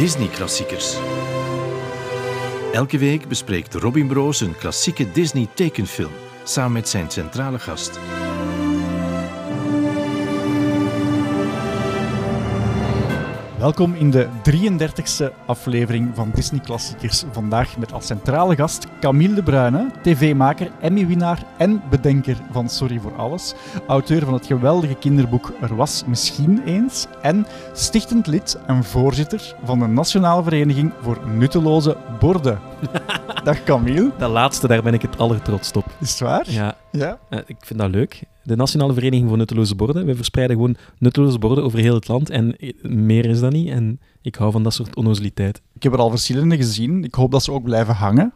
Disney-klassiekers. Elke week bespreekt Robin Broos een klassieke Disney-tekenfilm samen met zijn centrale gast. Welkom in de 33e aflevering van Disney Klassiekers. Vandaag met als centrale gast Camille de Bruyne, tv-maker, Emmy-winnaar en bedenker van Sorry voor Alles. Auteur van het geweldige kinderboek Er was misschien eens. En stichtend lid en voorzitter van de Nationale Vereniging voor Nutteloze Borden. Dag Camille. Dat laatste, daar ben ik het allertrotst op. Is het waar? Ja, Ja? eh, ik vind dat leuk. De Nationale Vereniging voor Nutteloze Borden. We verspreiden gewoon nutteloze borden over heel het land. En eh, meer is dat niet. En ik hou van dat soort onnozeliteit. Ik heb er al verschillende gezien. Ik hoop dat ze ook blijven hangen.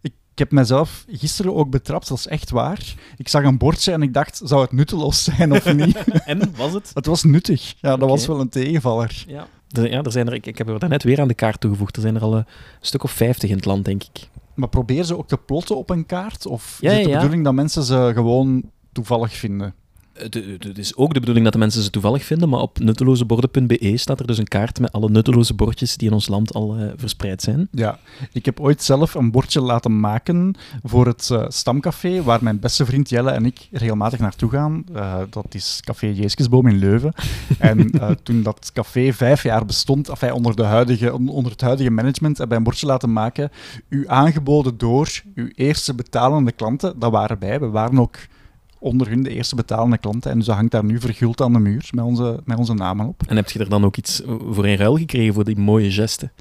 Ik, heb mezelf gisteren ook betrapt, dat is echt waar. Ik zag een bordje en ik dacht, zou het nutteloos zijn of niet? En, was het? het was nuttig. Ja, dat was wel een tegenvaller. Ja. Er, ja, er zijn er, ik, ik heb er net weer aan de kaart toegevoegd. Er zijn er al een stuk of vijftig in het land, denk ik. Maar probeer ze ook te plotten op een kaart? Of Ja, is het de ja. bedoeling dat mensen ze gewoon toevallig vinden? Het, is ook de bedoeling dat de mensen ze toevallig vinden, maar op nuttelozeborden.be staat er dus een kaart met alle nutteloze bordjes die in ons land al eh, verspreid zijn. Ja, ik heb ooit zelf een bordje laten maken voor het eh, stamcafé, waar mijn beste vriend Jelle en ik regelmatig naartoe gaan. Eh, dat is Café Jeeskesboom in Leuven. en toen dat café vijf jaar bestond, enfin, onder, de huidige, onder het huidige management, heb ik een bordje laten maken. U aangeboden door uw eerste betalende klanten. Dat waren wij. We waren ook onder hun de eerste betalende klanten. En dus dat hangt daar nu verguld aan de muur met onze, met onze namen op. En heb je er dan ook iets voor in ruil gekregen voor die mooie gesten?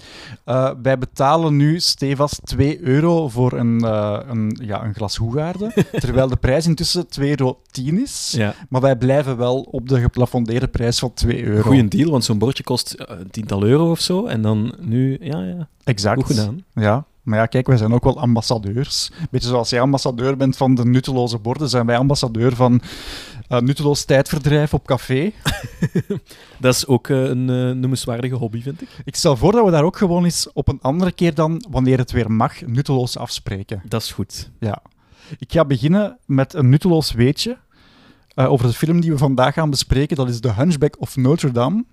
Uh, wij betalen nu stevast 2 euro voor een, eh, een, ja, een glas Hoegaarden, terwijl de prijs intussen 2,10 euro is. Ja. Maar wij blijven wel op de geplafondeerde prijs van 2 euro. Goeie deal, want zo'n bordje kost eh, een tiental euro of zo. En dan nu, ja, ja, Exact. goed gedaan. Ja. Maar ja, kijk, wij zijn ook wel ambassadeurs. Beetje zoals jij ambassadeur bent van de nutteloze borden, zijn wij ambassadeur van eh, nutteloos tijdverdrijf op café. Dat is ook eh, een eh, noemenswaardige hobby, vind ik. Ik stel voor dat we daar ook gewoon eens op een andere keer dan, wanneer het weer mag, nutteloos afspreken. Dat is goed. Ja. Ik ga beginnen met een nutteloos weetje over de film die we vandaag gaan bespreken. Dat is The Hunchback of Notre Dame.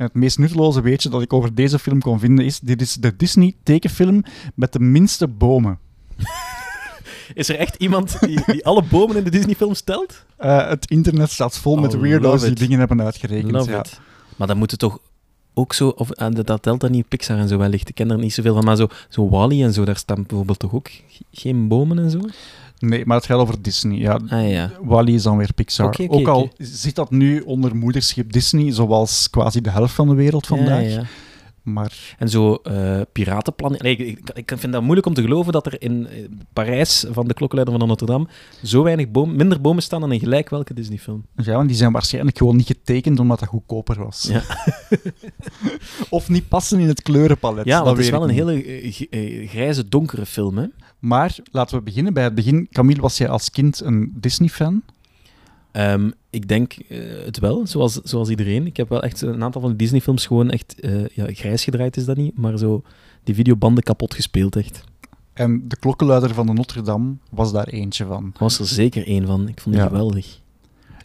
En het meest nutteloze weetje dat ik over deze film kon vinden is: dit is de Disney-tekenfilm met de minste bomen. Is er echt iemand die, die alle bomen in de Disney-films telt? Eh, het internet staat vol met Oh, weirdo's die dingen hebben uitgerekend. Love ja. it. Maar dan moet het toch ook zo... Of, ah, dat- telt dan niet Pixar en zo wellicht. Ik ken er niet zoveel van. Maar zo, zo Wally en zo, daar staan bijvoorbeeld toch ook ge- geen bomen en zo? Nee, maar het gaat over Disney. Ja, Ah ja. Wally is dan weer Pixar. Ook al zit dat nu onder moederschip Disney, zoals quasi de helft van de wereld vandaag. Ja, ja. Maar En zo piratenplannen. Nee, ik, ik, ik vind dat moeilijk om te geloven dat er in eh, Parijs van de klokkenluider van Notre Dame zo weinig boom, minder bomen staan dan in gelijk welke Disney-film. Ja, want die zijn waarschijnlijk gewoon niet getekend omdat dat goedkoper was. Ja. of niet passen in het kleurenpalet. Ja, dat want het is wel een hele eh, grijze, donkere film, hè? Maar laten we beginnen bij het begin. Camille, was jij als kind een Disney-fan? Ehm, ik denk eh, het wel, zoals, zoals iedereen. Ik heb wel echt een aantal van de Disney-films gewoon echt eh, ja, grijs gedraaid, is dat niet, maar zo die videobanden kapot gespeeld, echt. En de klokkenluider van de Notre Dame was daar eentje van. Was er zeker één van. Ik vond die Ja. geweldig.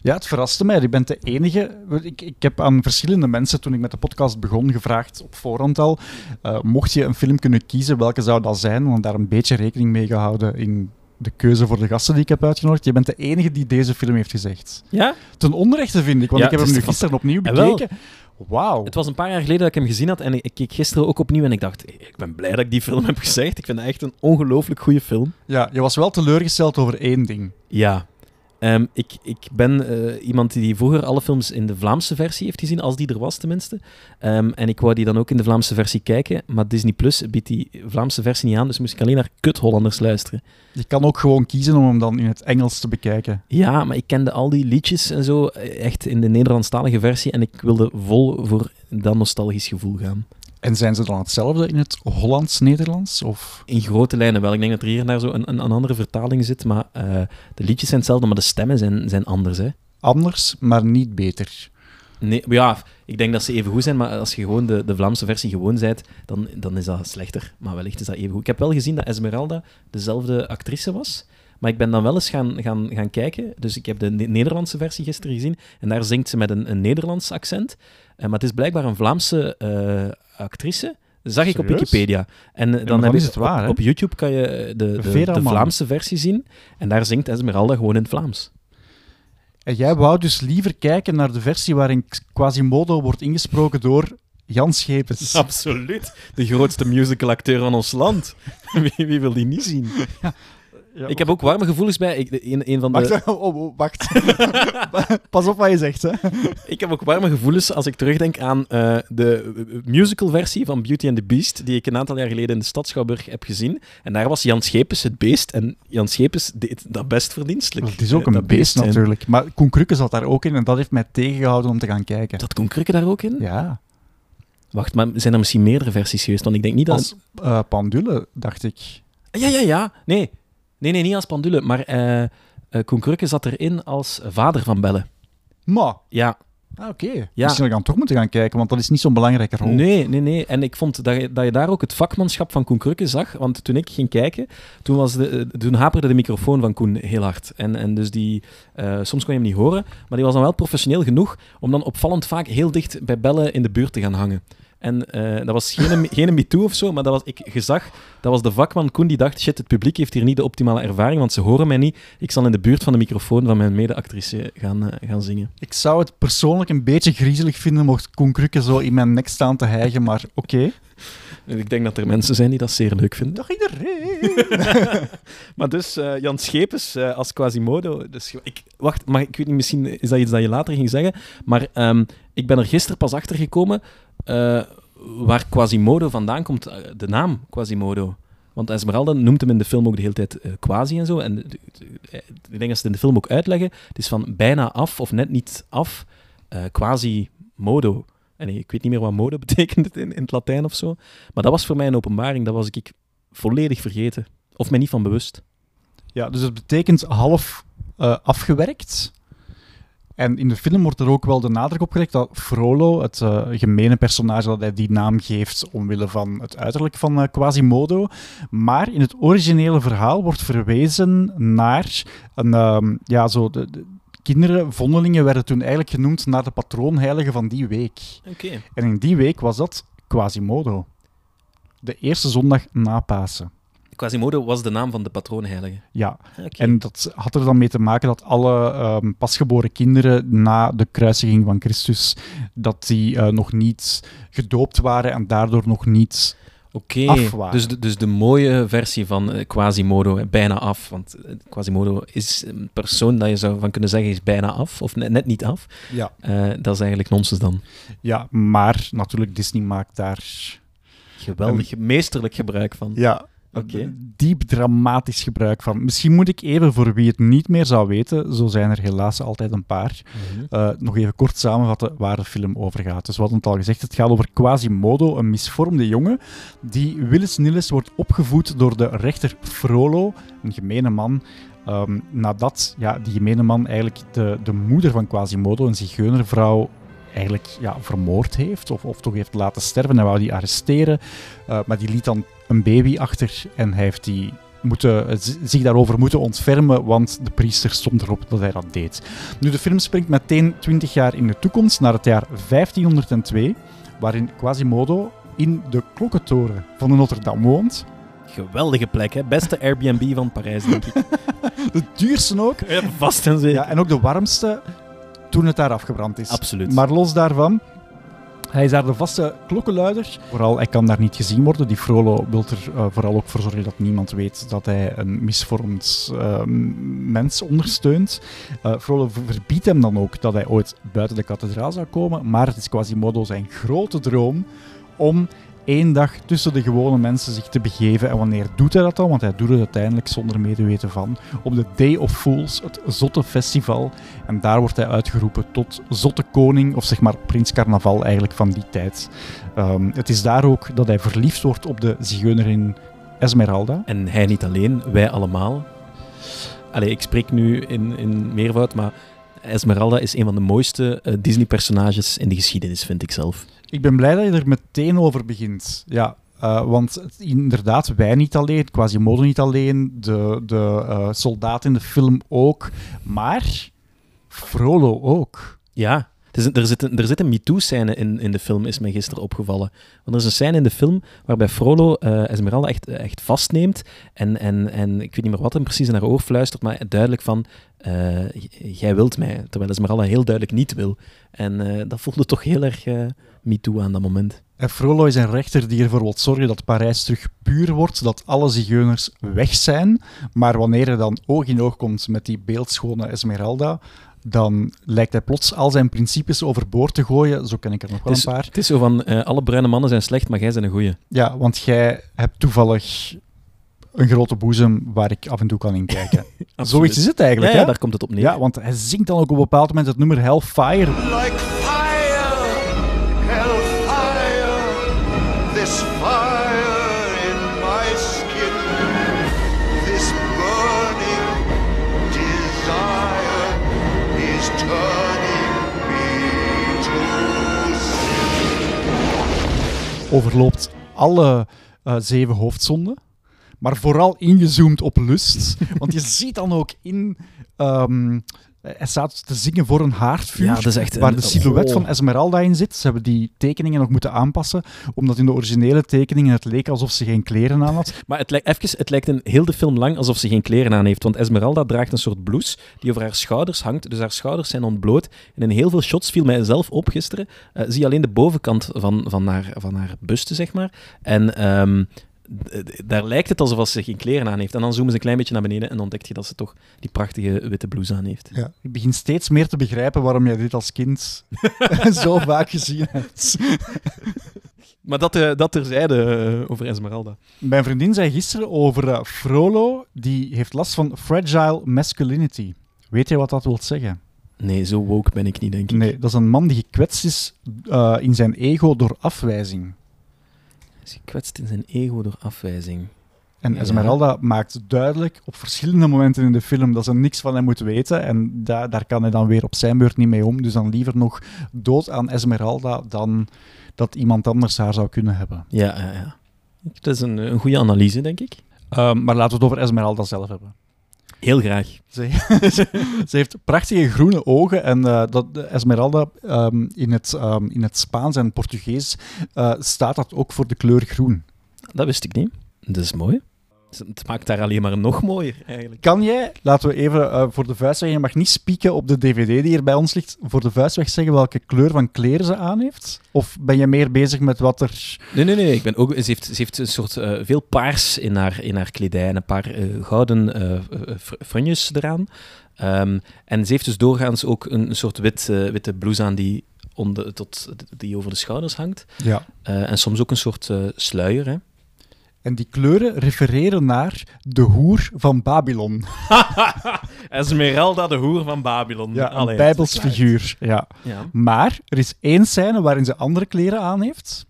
Ja, het verraste mij. Je bent de enige. Ik, ik heb aan verschillende mensen toen ik met de podcast begon gevraagd op voorhand al. eh, mocht je een film kunnen kiezen, welke zou dat zijn? Want daar een beetje rekening mee gehouden in de keuze voor de gasten die ik heb uitgenodigd. Je bent de enige die deze film heeft gezegd. Ja? Ten onrechte vind ik, want Ja, ik heb hem nu gisteren opnieuw wel. bekeken. Wauw. Het was een paar jaar geleden dat ik hem gezien had en ik, ik keek gisteren ook opnieuw en ik dacht, ik ben blij dat ik die film heb gezegd. Ik vind het echt een ongelooflijk goede film. Ja, je was wel teleurgesteld over één ding. Ja. Ehm, ik, ik ben eh, iemand die vroeger alle films in de Vlaamse versie heeft gezien, als die er was tenminste. Ehm, en ik wou die dan ook in de Vlaamse versie kijken, maar Disney Plus biedt die Vlaamse versie niet aan, dus moest ik alleen naar kut-Hollanders luisteren. Je kan ook gewoon kiezen om hem dan in het Engels te bekijken. Ja, maar ik kende al die liedjes en zo eh, echt in de Nederlandstalige versie en ik wilde vol voor dat nostalgisch gevoel gaan. En zijn ze dan hetzelfde in het Hollands-Nederlands? Of... In grote lijnen wel. Ik denk dat er hier en daar zo een, een, andere vertaling zit, maar eh, de liedjes zijn hetzelfde, maar de stemmen zijn, zijn anders. Hè. Anders, maar niet beter. Nee, ja, ik denk dat ze even goed zijn, maar als je gewoon de, de Vlaamse versie gewoon bent, dan, dan is dat slechter. Maar wellicht is dat even goed. Ik heb wel gezien dat Esmeralda dezelfde actrice was, maar ik ben dan wel eens gaan, gaan, gaan kijken. Dus ik heb de Ne- Nederlandse versie gisteren gezien. En daar zingt ze met een, een Nederlands accent. Eh, maar het is blijkbaar een Vlaamse eh, actrice. Dat zag ik op? Wikipedia. En eh, dan, heb is je- het waar, op, op YouTube kan je de, de, de. Vlaamse versie zien. En daar zingt Esmeralda gewoon in het Vlaams. En jij wou dus liever kijken naar de versie waarin Quasimodo wordt ingesproken door Jan Schepens. Absoluut. De grootste musicalacteur van ons land. wie, wie wil die niet zien? Ja, Ik heb ook warme gevoelens bij. Ik, een, een van de, Wacht, oh, oh, oh, wacht. Pas op wat je zegt, hè. Ik heb ook warme gevoelens als ik terugdenk aan eh, de musicalversie van Beauty and the Beast, die ik een aantal jaar geleden in de Stad Schouwburg heb gezien. En daar was Jan Schepens het beest. En Jan Schepens deed dat best verdienstelijk. Het is ook Eh, een dat beest natuurlijk. Maar Koen Krukke zat daar ook in en dat heeft mij tegengehouden om te gaan kijken. Dat kon Krukke daar ook in? Ja, Wacht, maar zijn er misschien meerdere versies geweest? Want ik denk niet dat... als eh, Pandule, dacht ik. Ja, ja, ja. Nee, nee, nee niet als Pandule. Maar eh eh, Koen Krukke zat erin als vader van Belle. Maar, Ja, ah, oké. Ja. Misschien ga ik toch moeten gaan kijken, want dat is niet zo'n belangrijke rol. Nee, nee, nee. En ik vond dat je, dat je daar ook het vakmanschap van Koen Krukke zag. Want toen ik ging kijken, toen, was de, eh, toen haperde de microfoon van Koen heel hard. En, en dus die, eh, soms kon je hem niet horen, maar die was dan wel professioneel genoeg om dan opvallend vaak heel dicht bij Bellen in de buurt te gaan hangen. En eh, dat was geen, geen MeToo of zo, maar dat was, ik gezag, dat was de vakman Koen die dacht, shit, het publiek heeft hier niet de optimale ervaring, want ze horen mij niet. Ik zal in de buurt van de microfoon van mijn mede-actrice gaan, eh, gaan zingen. Ik zou het persoonlijk een beetje griezelig vinden mocht Koen Krukke zo in mijn nek staan te hijgen, maar oké. Ik denk dat er mensen zijn die dat zeer leuk vinden. Dag iedereen! Maar dus eh, Jan Schepens als Quasimodo. Dus, ik, wacht, maar ik weet niet, misschien is dat iets dat je later ging zeggen. Maar ehm, ik ben er gisteren pas achter gekomen eh, waar Quasimodo vandaan komt. eh, de naam Quasimodo. Want Esmeralda noemt hem in de film ook de hele tijd eh, Quasi en zo. En ik denk dat ze het in de film ook uitleggen. Het is van bijna af of net niet af. eh Quasimodo. En ik weet niet meer wat mode betekent in, in het Latijn of zo. Maar dat was voor mij een openbaring. Dat was ik volledig vergeten. Of mij niet van bewust. Ja, dus het betekent half afgewerkt. En in de film wordt er ook wel de nadruk op gelegd dat Frollo, het eh, gemene personage, dat hij die naam geeft omwille van het uiterlijk van eh, Quasimodo. Maar in het originele verhaal wordt verwezen naar een, ehm, ja, zo de, de kinderen, vondelingen werden toen eigenlijk genoemd naar de patroonheilige van die week. Oké. En in die week was dat Quasimodo. De eerste zondag na Pasen. Quasimodo was de naam van de patroonheilige. Ja, en dat had er dan mee te maken dat alle ehm, pasgeboren kinderen na de kruisiging van Christus, dat die eh, nog niet gedoopt waren en daardoor nog niet... Oké, af waren. dus, de, dus de mooie versie van eh, Quasimodo, eh, bijna af. Want Quasimodo is een persoon dat je zou van kunnen zeggen is bijna af, of net, net niet af. Ja. Dat is eigenlijk nonsens dan. ja, maar natuurlijk, Disney maakt daar Geweldig, meesterlijk gebruik van. ja, Oké. diep dramatisch gebruik van. Misschien moet ik even, voor wie het niet meer zou weten, zo zijn er helaas altijd een paar, Mhm. Eh, nog even kort samenvatten waar de film over gaat. Dus we hadden het al gezegd, het gaat over Quasimodo, een misvormde jongen die willens nillens wordt opgevoed door de rechter Frollo, een gemene man. Ehm, nadat ja, die gemene man eigenlijk de, de moeder van Quasimodo, een zigeunervrouw, eigenlijk ja, vermoord heeft, of, of toch heeft laten sterven. Hij wou die arresteren, eh, maar die liet dan een baby achter en hij heeft die moeten, zich daarover moeten ontfermen, want de priester stond erop dat hij dat deed. Nu, de film springt meteen 20 jaar in de toekomst, naar het jaar 1502, waarin Quasimodo in de klokkentoren van de Notre-Dame woont. Geweldige plek, hè? Beste Airbnb van Parijs, denk ik. De duurste ook. Ja, vast en zeker. Ja, en ook de warmste toen het daar afgebrand is. Absoluut. Maar los daarvan, hij is daar de vaste klokkenluider. Vooral, hij kan daar niet gezien worden. Die Frollo wil er eh, vooral ook voor zorgen dat niemand weet dat hij een misvormd eh, mens ondersteunt. Eh Frollo ver- verbiedt hem dan ook dat hij ooit buiten de kathedraal zou komen. Maar het is Quasimodo zijn grote droom om één dag tussen de gewone mensen zich te begeven. En wanneer doet hij dat dan? Want hij doet het uiteindelijk zonder medeweten van. Op de Day of Fools, het zotte festival. En daar wordt hij uitgeroepen tot zotte koning, of zeg maar prins carnaval eigenlijk van die tijd. Ehm, het is daar ook dat hij verliefd wordt op de zigeunerin Esmeralda. En hij niet alleen, wij allemaal. Allee, ik spreek nu in, in meervoud, maar Esmeralda is een van de mooiste eh, Disney-personages in de geschiedenis, vind ik zelf. Ik ben blij dat je er meteen over begint. Ja, Eh, want inderdaad, wij niet alleen, Quasimodo niet alleen, de, de eh, soldaat in de film ook, maar Frollo ook. Ja, er zit een, er zit MeToo-scène in, in de film, is mij gisteren opgevallen. Want er is een scène in de film waarbij Frollo eh, Esmeralda echt, echt vastneemt en, en, en ik weet niet meer wat hem precies in haar oor fluistert, maar duidelijk van, eh, jij wilt mij, terwijl Esmeralda heel duidelijk niet wil. En eh, dat voelde toch heel erg eh MeToo aan dat moment. En Frollo is een rechter die ervoor wil zorgen dat Parijs terug puur wordt, dat alle zigeuners weg zijn. Maar wanneer hij dan oog in oog komt met die beeldschone Esmeralda, dan lijkt hij plots al zijn principes overboord te gooien. Zo ken ik er nog wel een paar. het is zo van, eh, alle bruine mannen zijn slecht, maar jij bent een goeie. Ja, want jij hebt toevallig een grote boezem waar ik af en toe kan in kijken. Zoiets is het eigenlijk, ja, hè? daar komt het op neer. Ja, want hij zingt dan ook op een bepaald moment het nummer Hellfire. like overloopt alle eh, zeven hoofdzonden. Maar vooral ingezoomd op lust. Want je ziet dan ook in. ehm, hij staat te zingen voor een haardvuur. Ja, dat is echt waar een- de silhouet oh. van Esmeralda in zit. Ze hebben die tekeningen nog moeten aanpassen. Omdat in de originele tekeningen het leek alsof ze geen kleren aan had. Maar het lijkt, even, het lijkt een heel de film lang alsof ze geen kleren aan heeft. Want Esmeralda draagt een soort blouse die over haar schouders hangt. Dus haar schouders zijn ontbloot. En in heel veel shots viel mij zelf op gisteren. eh, zie je alleen de bovenkant van, van, haar, van haar buste, zeg maar. En ehm, daar lijkt het alsof ze geen kleren aan heeft. En dan zoomen ze een klein beetje naar beneden en ontdekt je dat ze toch die prachtige witte blouse aan heeft. Ja. Ik begin steeds meer te begrijpen waarom jij dit als kind zo vaak gezien hebt. Maar dat, eh, dat terzijde eh, over Esmeralda. Mijn vriendin zei gisteren over eh, Frollo. Die heeft last van fragile masculinity. Weet je wat dat wil zeggen? Nee, zo woke ben ik niet, denk ik. Nee, dat is een man die gekwetst is eh, in zijn ego door afwijzing. Is gekwetst in zijn ego door afwijzing. En Ja. Esmeralda maakt duidelijk op verschillende momenten in de film dat ze niks van hem moet weten. En da daar kan hij dan weer op zijn beurt niet mee om. Dus dan liever nog dood aan Esmeralda dan dat iemand anders haar zou kunnen hebben. Ja, ja, ja. Dat is een, een goede analyse, denk ik. Ehm, maar laten we het over Esmeralda zelf hebben. Heel graag. Ze, ze heeft prachtige groene ogen en eh, dat, Esmeralda ehm, in, het, ehm, in het Spaans en Portugees eh, staat dat ook voor de kleur groen. Dat wist ik niet. Dat is mooi. Het maakt haar alleen maar nog mooier, eigenlijk. Kan jij, laten we even eh, voor de vuist zeggen, je mag niet spieken op de dvd die hier bij ons ligt, voor de vuist weg zeggen welke kleur van kleren ze aan heeft? Of ben je meer bezig met wat er... Nee, nee, nee. Ik ben ook, ze, heeft, ze heeft een soort eh, veel paars in haar, in haar kledij en een paar eh, gouden eh eh, fr- frunjes eraan. Ehm, en ze heeft dus doorgaans ook een, een soort wit, witte blouse aan die, onder, tot, die over de schouders hangt. Ja. En soms ook een soort sluier. Hè. En die kleuren refereren naar de hoer van Babylon. Esmeralda, de hoer van Babylon. Ja, een Allee, bijbels figuur. Ja. Maar er is één scène waarin ze andere kleren aan heeft.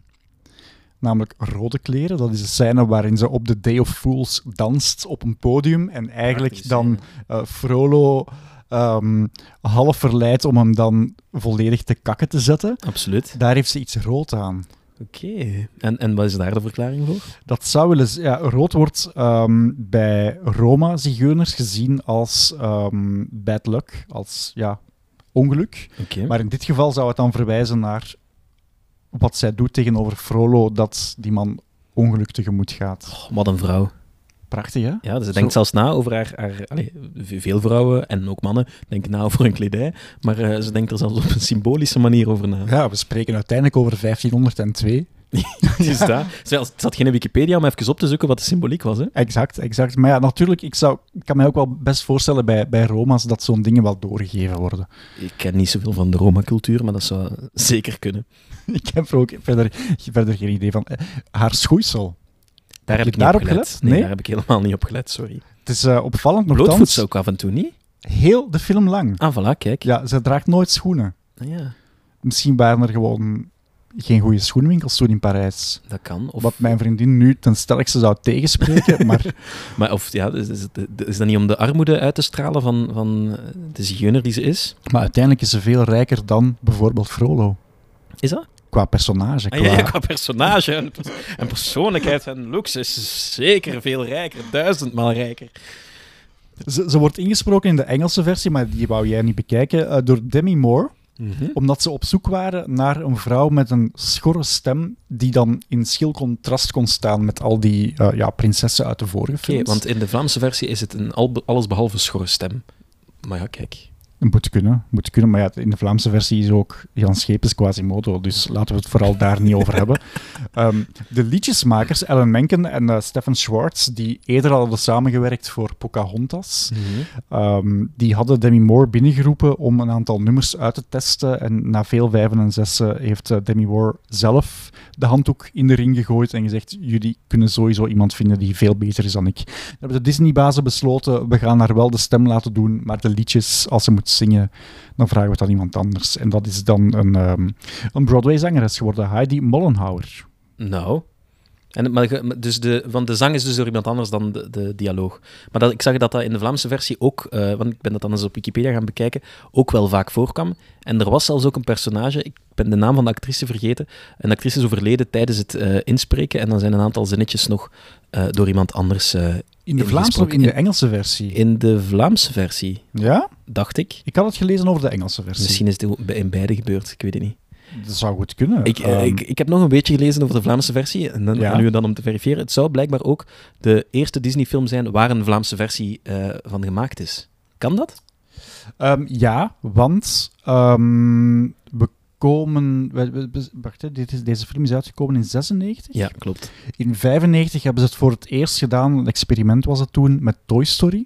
Namelijk rode kleren. Dat is een scène waarin ze op de Day of Fools danst op een podium. En eigenlijk dan eh Frollo ehm, half verleidt om hem dan volledig te kakken te zetten. Absoluut. Daar heeft ze iets rood aan. Oké. En, en wat is daar de verklaring voor? Dat zou wel eens... Ja, rood wordt ehm, bij Roma-zigeuners gezien als ehm, bad luck. Als, ja, ongeluk. Maar in dit geval zou het dan verwijzen naar wat zij doet tegenover Frollo, dat die man ongeluk tegemoet gaat. Oh, wat een vrouw. Prachtig, hè? Ja, dus ze denkt zelfs na over haar... haar veel vrouwen en ook mannen denken na over hun kledij, maar eh, ze denkt er zelfs op een symbolische manier over na. Ja, we spreken uiteindelijk over 1502. Dus dat. Zelfs- Het zat geen Wikipedia om even op te zoeken wat de symboliek was. Hè? Exact, exact. Maar ja, natuurlijk, ik, zou, ik kan mij ook wel best voorstellen bij, bij Roma's dat zo'n dingen wel doorgegeven worden. Ik ken niet zoveel van de Roma-cultuur, maar dat zou zeker kunnen. ik heb er ook verder, verder geen idee van. Eh, Haar schoeisel. Daar Heb ik niet op gelet. gelet? Nee, Nee? daar heb ik helemaal niet op gelet, sorry. Het is eh, opvallend Blootvoets nogthans. ook af en toe niet. Heel de film lang. Ah, voilà, kijk. Ja, ze draagt nooit schoenen. Ah, ja, Misschien waren er gewoon geen goede schoenenwinkels toen in Parijs. dat kan. Of, Wat mijn vriendin nu ten sterkste zou tegenspreken, maar maar, of ja, is, is, is dat niet om de armoede uit te stralen van, van de zigeuner die ze is? Maar uiteindelijk is ze veel rijker dan bijvoorbeeld Frollo. Is dat? Qua personage. Ah, Qua... ja, ja, qua personage en, en persoonlijkheid en looks is zeker veel rijker, duizendmaal rijker. Ze, ze wordt ingesproken in de Engelse versie, maar die wou jij niet bekijken, eh, door Demi Moore. Mhm. Omdat ze op zoek waren naar een vrouw met een schorre stem die dan in schil contrast kon staan met al die eh, ja, prinsessen uit de vorige films. want in de Vlaamse versie is het een al, allesbehalve schorre stem. Maar ja, kijk. Moet kunnen, moet kunnen. Maar ja, in de Vlaamse versie is ook Jan Schepens Quasimodo, dus laten we het vooral daar niet over hebben. Ehm, de liedjesmakers, Ellen Menken en eh, Stefan Schwartz, die eerder al hadden samengewerkt voor Pocahontas, Ehm, die hadden Demi Moore binnengeroepen om een aantal nummers uit te testen. En na veel vijven en zessen heeft eh, Demi Moore zelf de handdoek in de ring gegooid en gezegd: Jullie kunnen sowieso iemand vinden die veel beter is dan ik. Dan hebben de Disney-bazen besloten: We gaan haar wel de stem laten doen, maar de liedjes, als ze moet zingen, dan vragen we het aan iemand anders. En dat is dan een, ehm, een Broadway-zangeres geworden, Heidi Mollenhauer. Nou. En, maar, dus de, want de zang is dus door iemand anders dan de, de dialoog. Maar dat, ik zag dat dat in de Vlaamse versie ook, eh, want ik ben dat dan eens op Wikipedia gaan bekijken, ook wel vaak voorkwam. En er was zelfs ook een personage, ik ben de naam van de actrice vergeten. En de actrice is overleden tijdens het eh, inspreken. En dan zijn een aantal zinnetjes nog eh, door iemand anders In de Vlaamse of in de Engelse versie? in de Vlaamse versie, Ja? dacht ik. Ik had het gelezen over de Engelse versie. Misschien is het in beide gebeurd, ik weet het niet. Dat zou goed kunnen. Ik, eh, Ehm, ik, ik heb nog een beetje gelezen over de Vlaamse versie. En dan, Ja. nu dan om te verifiëren. Het zou blijkbaar ook de eerste Disney-film zijn waar een Vlaamse versie eh, van gemaakt is. Kan dat? Ehm, ja, want ehm, we Wacht, dit is, deze film is uitgekomen in 96. Ja, klopt. In 95 hebben ze het voor het eerst gedaan. Een experiment was het toen met Toy Story.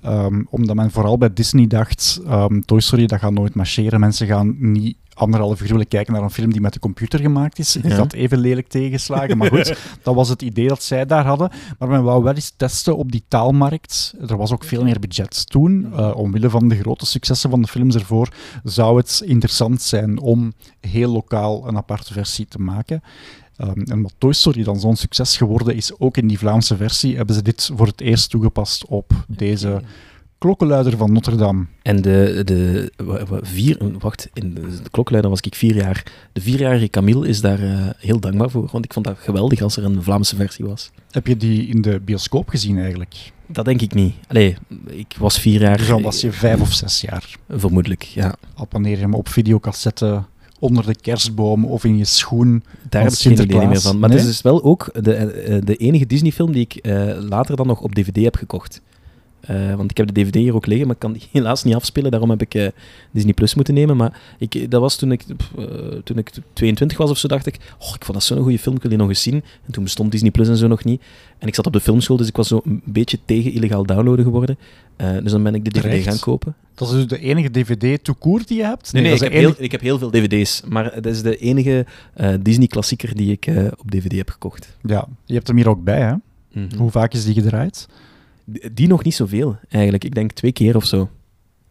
Ehm, omdat men vooral bij Disney dacht, ehm, Toy Story dat gaat nooit marcheren. Mensen gaan niet anderhalf uur willen kijken naar een film die met de computer gemaakt is. Is Ja. dat even lelijk tegenslagen? Maar goed, dat was het idee dat zij daar hadden. Maar men wou wel eens testen op die taalmarkt. Er was ook veel meer budget toen. Eh, omwille van de grote successen van de films ervoor zou het interessant zijn om heel lokaal een aparte versie te maken. Ehm, en omdat Toy Story dan zo'n succes geworden is, ook in die Vlaamse versie, hebben ze dit voor het eerst toegepast op deze klokkenluider van Notre Dame. En de, de vier... Wacht, in de, de klokkenluider was ik vier jaar. De vierjarige Camille is daar eh, heel dankbaar voor. Want ik vond dat geweldig als er een Vlaamse versie was. Heb je die in de bioscoop gezien eigenlijk? Dat denk ik niet. Allee, ik was vier jaar... Dus dan was je vijf of zes jaar. Vermoedelijk, ja. Al wanneer je hem op videocassette onder de kerstboom of in je schoen Daar heb ik geen idee meer van. Maar Nee? het is dus wel ook de, eh, de enige Disney-film die ik eh, later dan nog op DVD heb gekocht. Eh, want ik heb de DVD hier ook liggen, maar ik kan die helaas niet afspelen. Daarom heb ik eh, Disney Plus moeten nemen. Maar ik, dat was toen ik, eh, toen ik 22 was of zo, dacht ik... Oh, ik vond dat zo'n goede film, ik wil die nog eens zien. En toen bestond Disney Plus en zo nog niet. En ik zat op de filmschool, dus ik was zo een beetje tegen illegaal downloaden geworden. Dus dan ben ik de DVD Terecht. gaan kopen. Dat is dus de enige DVD to court die je hebt? Nee, nee, ik, heb enige- heel, ik heb heel veel DVD's. Maar dat is de enige Disney-klassieker die ik op DVD heb gekocht. Ja, je hebt hem hier ook bij, hè? Mhm. Hoe vaak is die gedraaid? Die nog niet zoveel, eigenlijk. Ik denk twee keer of zo.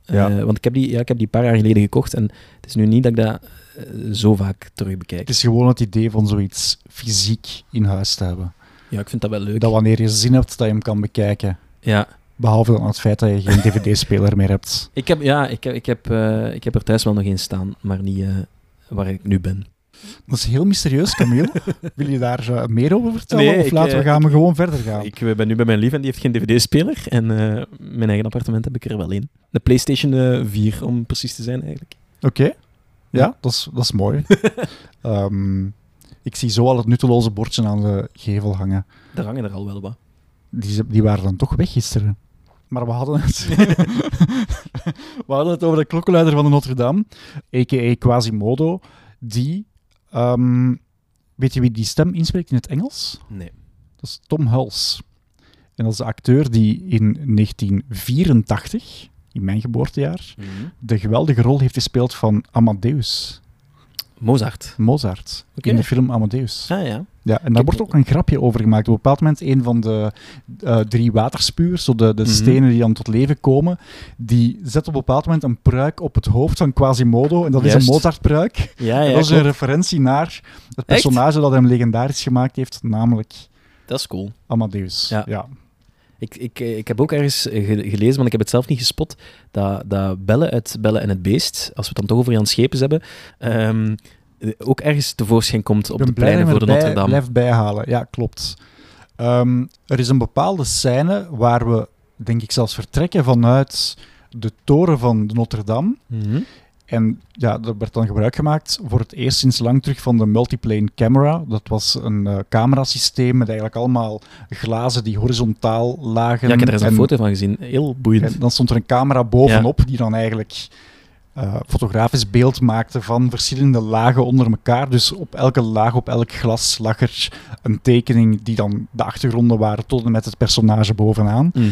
Ja. Eh, want ik heb, die, ja, ik heb die paar jaar geleden gekocht en het is nu niet dat ik dat eh, zo vaak terug bekijk. Het is gewoon het idee van zoiets fysiek in huis te hebben. Ja, ik vind dat wel leuk. Dat wanneer je zin hebt, dat je hem kan bekijken. Ja, Behalve dan het feit dat je geen dvd-speler meer hebt. ik heb, ja ik, heb, ik, heb, eh, ik heb er thuis wel nog eens staan, maar niet waar ik nu ben. Dat is heel mysterieus, Camille. Wil je daar eh, meer over vertellen? Nee, of ik, laten we eh, gaan we gewoon verder gaan? Ik eh, ben nu bij mijn lief en die heeft geen dvd-speler. En mijn eigen appartement heb ik er wel in. De PlayStation eh, 4, om precies te zijn eigenlijk. Oké. Ja, dat is, dat is mooi. Ehm, ik zie zo al het nutteloze bordje aan de gevel hangen. Daar hangen er al wel wat. Die, die waren dan toch weg gisteren. Maar we hadden het... we hadden het over de klokkenluider van de Notre Dame, a.k.a. Quasimodo, die... ehm, weet je wie die stem inspreekt in het Engels? Nee. Dat is Tom Hulse. En dat is de acteur die in 1984, in mijn geboortejaar, de geweldige rol heeft gespeeld van Amadeus, Mozart. Mozart, in de film Amadeus. Ah ja. Ja, en daar wordt ook een grapje over gemaakt. Op een bepaald moment, een van de eh, drie waterspuwers, zo de, de Mhm. stenen die dan tot leven komen, die zet op een bepaald moment een pruik op het hoofd van Quasimodo. En dat is een Mozart-pruik. Ja, ja dat is een referentie naar het Echt? personage dat hem legendarisch gemaakt heeft, namelijk Dat is cool. Amadeus. Ja. ja. Ik, ik, eh, ik heb ook ergens eh, ge- gelezen, want ik heb het zelf niet gespot, dat, dat Belle uit Belle en het Beest, als we het dan toch over Jan Schepens hebben, ehm, eh, ook ergens tevoorschijn komt op de pleinen voor de erbij Notre-Dame. blijft bijhalen. Ja, klopt. Ehm, er is een bepaalde scène waar we, denk ik, zelfs vertrekken vanuit de toren van de Notre-Dame. Mhm. En ja, er werd dan gebruik gemaakt voor het eerst sinds lang terug van de multiplane camera. Dat was een eh, camerasysteem met eigenlijk allemaal glazen die horizontaal lagen. Ja, ik heb er eens een En- foto van gezien. Heel boeiend. En dan stond er een camera bovenop die dan eigenlijk eh, fotografisch beeld maakte van verschillende lagen onder elkaar. Dus op elke laag, op elk glas lag er een tekening die dan de achtergronden waren tot en met het personage bovenaan. Mhm.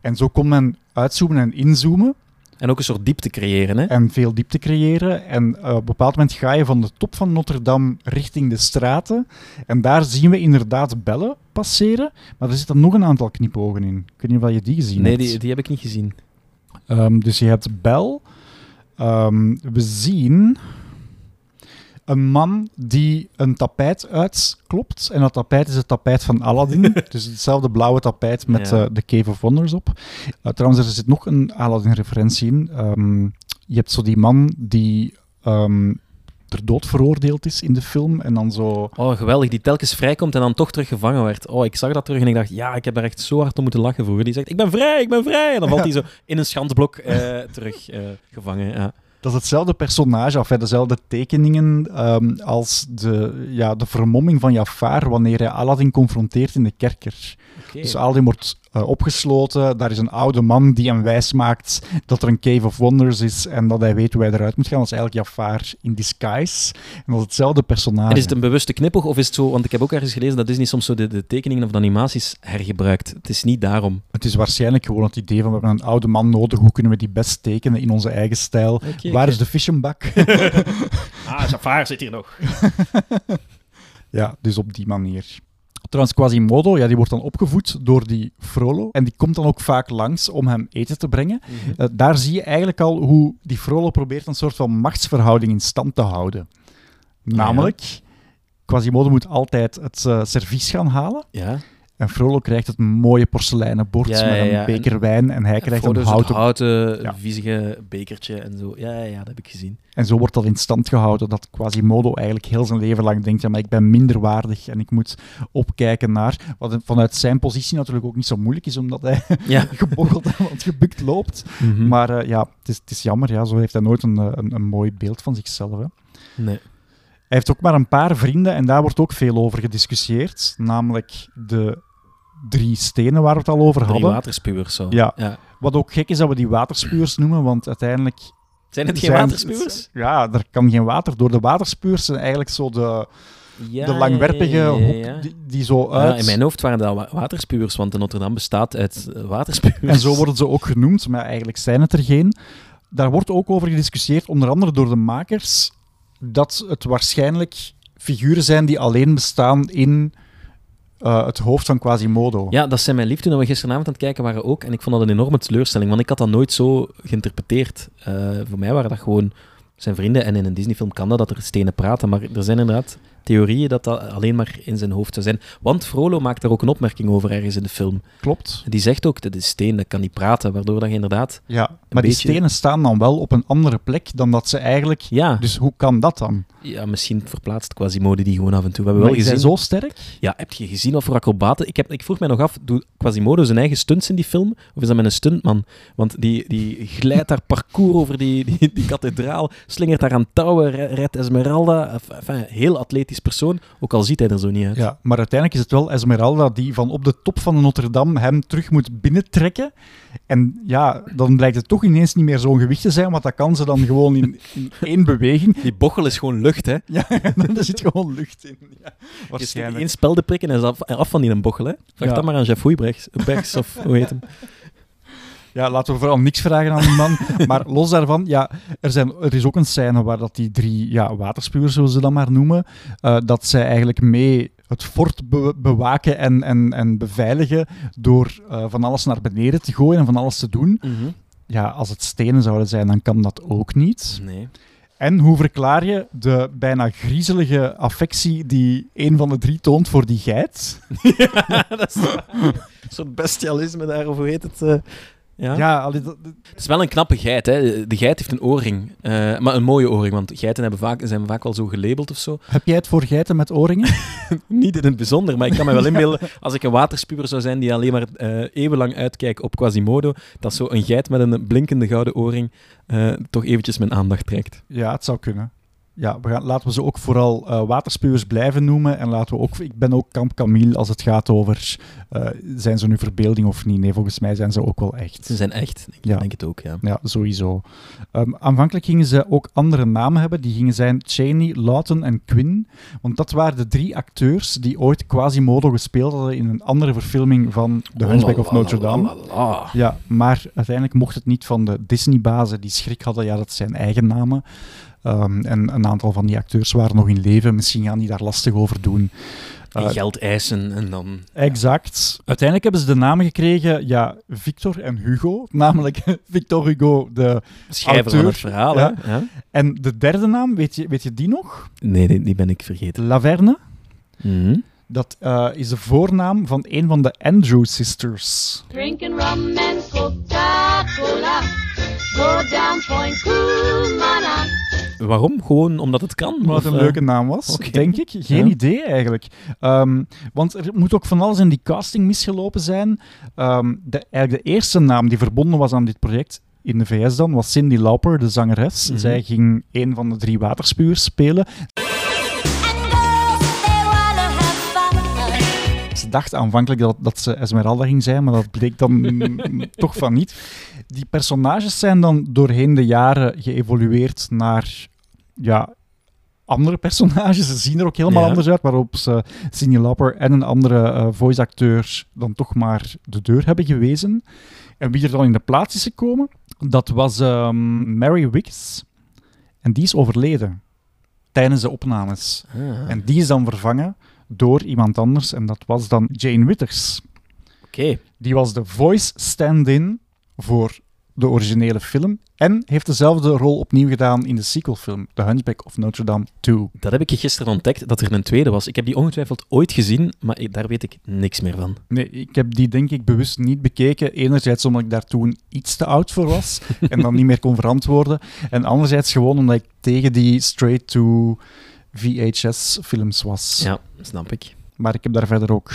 En zo kon men uitzoomen en inzoomen En ook een soort diepte creëren, hè? en veel diepte creëren. En eh, op een bepaald moment ga je van de top van Notre-Dame richting de straten. En daar zien we inderdaad bellen passeren. Maar er zitten nog een aantal knipogen in. Ik weet niet of je die gezien Nee, hebt. die, die heb ik niet gezien. Ehm, dus je hebt Bel. Ehm, we zien een man die een tapijt uitklopt. En dat tapijt is het tapijt van Aladdin. dus hetzelfde blauwe tapijt met Ja. eh, de Cave of Wonders op. Eh, trouwens, er zit nog een Aladdin-referentie in. Ehm, je hebt zo die man die ehm ter dood veroordeeld is in de film. En dan zo... Oh, geweldig. Die telkens vrijkomt en dan toch terug gevangen werd. Oh, ik zag dat terug en ik dacht, ja, ik heb daar echt zo hard om moeten lachen vroeger. Die zegt, ik ben vrij, ik ben vrij. En dan valt hij zo in een schandblok eh, terug eh, gevangen. Ja. Dat is hetzelfde personage, of dezelfde tekeningen ehm, als de, ja, de vermomming van Jafar wanneer hij Aladdin confronteert in de kerker. Dus Aladdin wordt eh, opgesloten, daar is een oude man die hem wijs maakt dat er een Cave of Wonders is en dat hij weet hoe hij eruit moet gaan. Dat is eigenlijk Jafar in disguise. En dat is hetzelfde personage. En is het een bewuste knipoog of is het zo, want ik heb ook ergens gelezen dat Disney soms zo de, de tekeningen of de animaties hergebruikt. Het is niet daarom. Het is waarschijnlijk gewoon het idee van we hebben een oude man nodig, hoe kunnen we die best tekenen in onze eigen stijl? Waar is de fischenbak? Ah, Jafar zit hier nog. Ja, dus op die manier. Trouwens, Quasimodo, ja, die wordt dan opgevoed door die Frollo. En die komt dan ook vaak langs om hem eten te brengen. Eh, daar zie je eigenlijk al hoe die Frollo probeert een soort van machtsverhouding in stand te houden. Namelijk, Quasimodo moet altijd het eh, servies gaan halen. Ja. En Frollo krijgt het mooie porseleinen bord Ja, met een ja. beker wijn. En hij En krijgt een houten... houten, Ja. viezige bekertje en zo. Ja, ja, ja, dat heb ik gezien. En zo wordt dat in stand gehouden, dat Quasimodo eigenlijk heel zijn leven lang denkt, ja, maar ik ben minder waardig en ik moet opkijken naar... Wat vanuit zijn positie natuurlijk ook niet zo moeilijk is, omdat hij Ja. geboggeld en wat gebukt loopt. Mhm. Maar eh, ja, het is, het is jammer, ja, zo heeft hij nooit een, eh, een, een mooi beeld van zichzelf. Hè. Nee. Hij heeft ook maar een paar vrienden en daar wordt ook veel over gediscussieerd, namelijk de drie stenen waar we het al over Drie hadden. waterspuwers zo. Ja. ja. Wat ook gek is dat we die waterspuurs noemen, want uiteindelijk Zijn het geen zijn- waterspuwers? Ja, er kan geen water door. De waterspuurs zijn eigenlijk zo de, Ja, de langwerpige ja. Die, die zo Ja, uit... in mijn hoofd waren dat wa- waterspuwers, want de Notre-Dame bestaat uit eh, waterspuwers. En zo worden ze ook genoemd, maar eigenlijk zijn het er geen. Daar wordt ook over gediscussieerd, onder andere door de makers, dat het waarschijnlijk figuren zijn die alleen bestaan in eh, het hoofd van Quasimodo. Ja, dat zijn mijn lief toen we gisteravond aan het kijken waren ook. En ik vond dat een enorme teleurstelling, want ik had dat nooit zo geïnterpreteerd. Eh, voor mij waren dat gewoon zijn vrienden. En in een Disneyfilm kan dat, dat er stenen praten. Maar er zijn inderdaad theorieën dat dat alleen maar in zijn hoofd zou zijn. Want Frollo maakt daar ook een opmerking over ergens in de film. Klopt. Die zegt ook, dat is steen, dat kan niet praten. Waardoor dat je inderdaad... Ja, maar die stenen staan dan wel op een andere plek dan dat ze eigenlijk... Ja, Dus hoe kan dat dan? ja misschien verplaatst Quasimodo die gewoon af en toe. We hebben Maar wel gezien... zo sterk? Ja, heb je gezien wat voor acrobaten? Ik, heb, ik vroeg mij nog af, doet Quasimodo zijn eigen stunts in die film? Of is dat met een stuntman? Want die, die glijdt daar parcours over die, die, die kathedraal, slingert daar aan touwen, re- redt Esmeralda. Enfin, heel atletisch persoon, ook al ziet hij er zo niet uit. Ja, maar uiteindelijk is het wel Esmeralda die van op de top van de Notre-Dame hem terug moet binnentrekken. En ja, dan blijkt het toch ineens niet meer zo'n gewicht te zijn, want dat kan ze dan gewoon in, in één beweging. Die bochel is gewoon lucht, hè? Ja, er zit gewoon lucht in. Ja, waarschijnlijk. één spelde prikken en is af, af van die een bochel, hè? Vraag Ja. dat maar aan Jeff Bergs, of hoe heet hem? Ja, laten we vooral niks vragen aan die man. Maar los daarvan, ja, er, zijn, er is ook een scène waar dat die drie ja, waterspuwers, zullen ze dat maar noemen, eh, dat zij eigenlijk mee het fort be- bewaken en, en, en beveiligen door eh, van alles naar beneden te gooien en van alles te doen. Ja, als het stenen zouden zijn, dan kan dat ook niet. Nee. En hoe verklaar je de bijna griezelige affectie die een van de drie toont voor die geit? dat is een soort bestialisme daar, of hoe heet het? eh? Ja? Ja, Het is wel een knappe geit. Hè. De geit heeft een oorring. Eh, maar een mooie oorring, want geiten hebben vaak, zijn vaak wel zo gelabeld of zo. heb jij het voor geiten met oorringen? Niet in het bijzonder, maar ik kan me wel inbeelden, als ik een waterspuwer zou zijn die alleen maar eh, eeuwenlang uitkijkt op Quasimodo, dat zo een geit met een blinkende gouden oorring eh, toch eventjes mijn aandacht trekt. Ja, het zou kunnen. Ja, we gaan, laten we ze ook vooral eh, waterspuwers blijven noemen. En laten we ook, ik ben ook Kamp Camille als het gaat over eh, zijn ze nu verbeelding of niet. Nee, volgens mij zijn ze ook wel echt. Ze zijn echt, ik Ja. denk het ook, ja. Ja, sowieso. Ehm, aanvankelijk gingen ze ook andere namen hebben. Die gingen zijn Cheney, Lawton en Quinn. Want dat waren de drie acteurs die ooit Quasimodo gespeeld hadden in een andere verfilming van The Hunchback of Notre Dame. Ja, maar uiteindelijk mocht het niet van de Disney-bazen die schrik hadden. Ja, dat zijn eigen namen. Ehm, en een aantal van die acteurs waren nog in leven. Misschien gaan die daar lastig over doen. En Eh, geld eisen en dan... Exact. Uiteindelijk hebben ze de namen gekregen, ja, Victor en Hugo. Namelijk Victor Hugo, de... Schrijver van het verhaal, ja. hè? Ja? En de derde naam, weet je, weet je die nog? Nee, die, die ben ik vergeten. Laverne. Mhm. Dat eh, is de voornaam van een van de Andrew Sisters. Drinking rum and Coca-Cola. Go down Point Cumana. Waarom? Gewoon omdat het kan? Omdat het Of, een eh, leuke naam was, denk ik. Geen Ja. idee eigenlijk. Ehm, want er moet ook van alles in die casting misgelopen zijn. Ehm, de, eigenlijk de eerste naam die verbonden was aan dit project in de VS dan, was Cindy Lauper, de zangeres. Mhm. Zij ging een van de drie waterspuwers spelen. Ze dacht aanvankelijk dat, dat ze Esmeralda ging zijn, maar dat bleek dan toch van niet. Die personages zijn dan doorheen de jaren geëvolueerd naar ja, andere personages. Ze zien er ook helemaal Ja. anders uit, waarop ze Cindy Lauper en een andere eh, voice-acteur dan toch maar de deur hebben gewezen. En wie er dan in de plaats is gekomen, dat was ehm, Mary Wicks. En die is overleden tijdens de opnames. Ah, En die is dan vervangen door iemand anders en dat was dan Jane Withers. Oké. Die was de voice stand-in voor de originele film en heeft dezelfde rol opnieuw gedaan in de sequelfilm The Hunchback of Notre Dame 2. Dat heb ik gisteren ontdekt, dat er een tweede was. Ik heb die ongetwijfeld ooit gezien, maar ik- daar weet ik niks meer van. Nee, ik heb die denk ik bewust niet bekeken. Enerzijds omdat ik daar toen iets te oud voor was en dan niet meer kon verantwoorden. En anderzijds gewoon omdat ik tegen die straight-to VHS-films was. Ja, snap ik. Maar ik heb daar verder ook...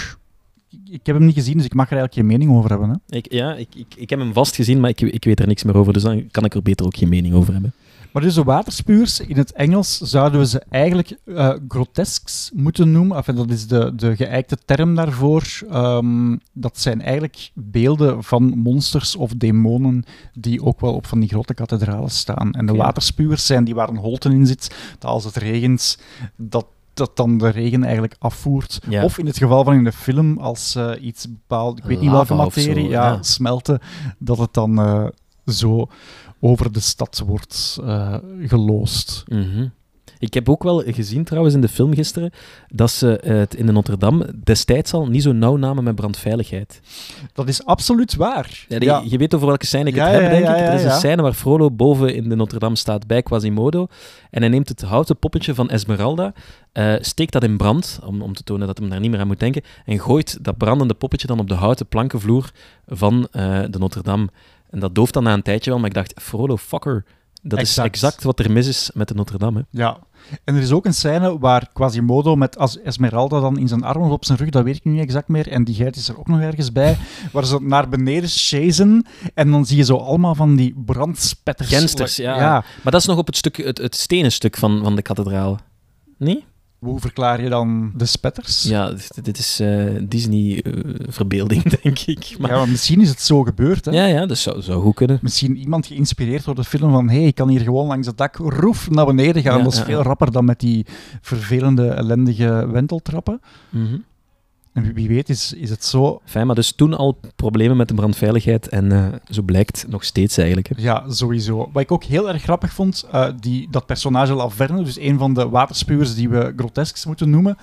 Ik heb hem niet gezien, dus ik mag er eigenlijk geen mening over hebben. Hè. ik ja, ik, ik, ik heb hem vast gezien, maar ik, ik weet er niks meer over, dus dan kan ik er beter ook geen mening over hebben. Maar dus de waterspuurs, in het Engels zouden we ze eigenlijk eh grotesques moeten noemen. Enfin, dat is de, de geëikte term daarvoor. Ehm, dat zijn eigenlijk beelden van monsters of demonen die ook wel op van die grote kathedralen staan. En de waterspuurs zijn die waar een holte in zit, dat als het regent, dat dat dan de regen eigenlijk afvoert. Ja. Of in het geval van in de film, als eh, iets bepaald, ik weet niet welke materie, zo, ja, ja. smelten, dat het dan eh, zo over de stad wordt eh, geloosd. Mhm. Ik heb ook wel gezien trouwens in de film gisteren dat ze eh, het in de Notre Dame destijds al niet zo nauw namen met brandveiligheid. Dat is absoluut waar. Ja, Je weet over welke scène ik het heb, denk ik. Er is een scène waar Frollo boven in de Notre Dame staat bij Quasimodo. En hij neemt het houten poppetje van Esmeralda, eh, steekt dat in brand, om, om te tonen dat hij daar niet meer aan moet denken, en gooit dat brandende poppetje dan op de houten plankenvloer van eh, de Notre Dame. En dat dooft dan na een tijdje wel, maar ik dacht, Frollo, fucker, dat Exact. is exact wat er mis is met de Notre Dame. hè. Ja. En er is ook een scène waar Quasimodo met as- Esmeralda dan in zijn armen of op zijn rug, dat weet ik nu niet exact meer, en die geit is er ook nog ergens bij, waar ze naar beneden chasen en dan zie je zo allemaal van die brandspetters. Gensters, ja. ja. Maar dat is nog op het, stuk, het, het stenen stuk van, van de kathedraal. Nee? Hoe verklaar je dan de spetters? Ja, dit, dit is eh, Disney-verbeelding, denk ik. Maar, Ja, maar misschien is het zo gebeurd. Hè? ja, ja, dat zou, zou goed kunnen. Misschien iemand geïnspireerd door de film van hey, ik kan hier gewoon langs het dak roef naar beneden gaan. Ja, dat is ja, veel rapper dan met die vervelende, ellendige wenteltrappen. Mhm. En wie- weet is, is het zo... Fijn, maar dus toen al problemen met de brandveiligheid en eh, zo blijkt nog steeds eigenlijk. Hè. Ja, sowieso. Wat ik ook heel erg grappig vond, eh, die, dat personage Laverne, dus een van de waterspuwers die we grotesks moeten noemen,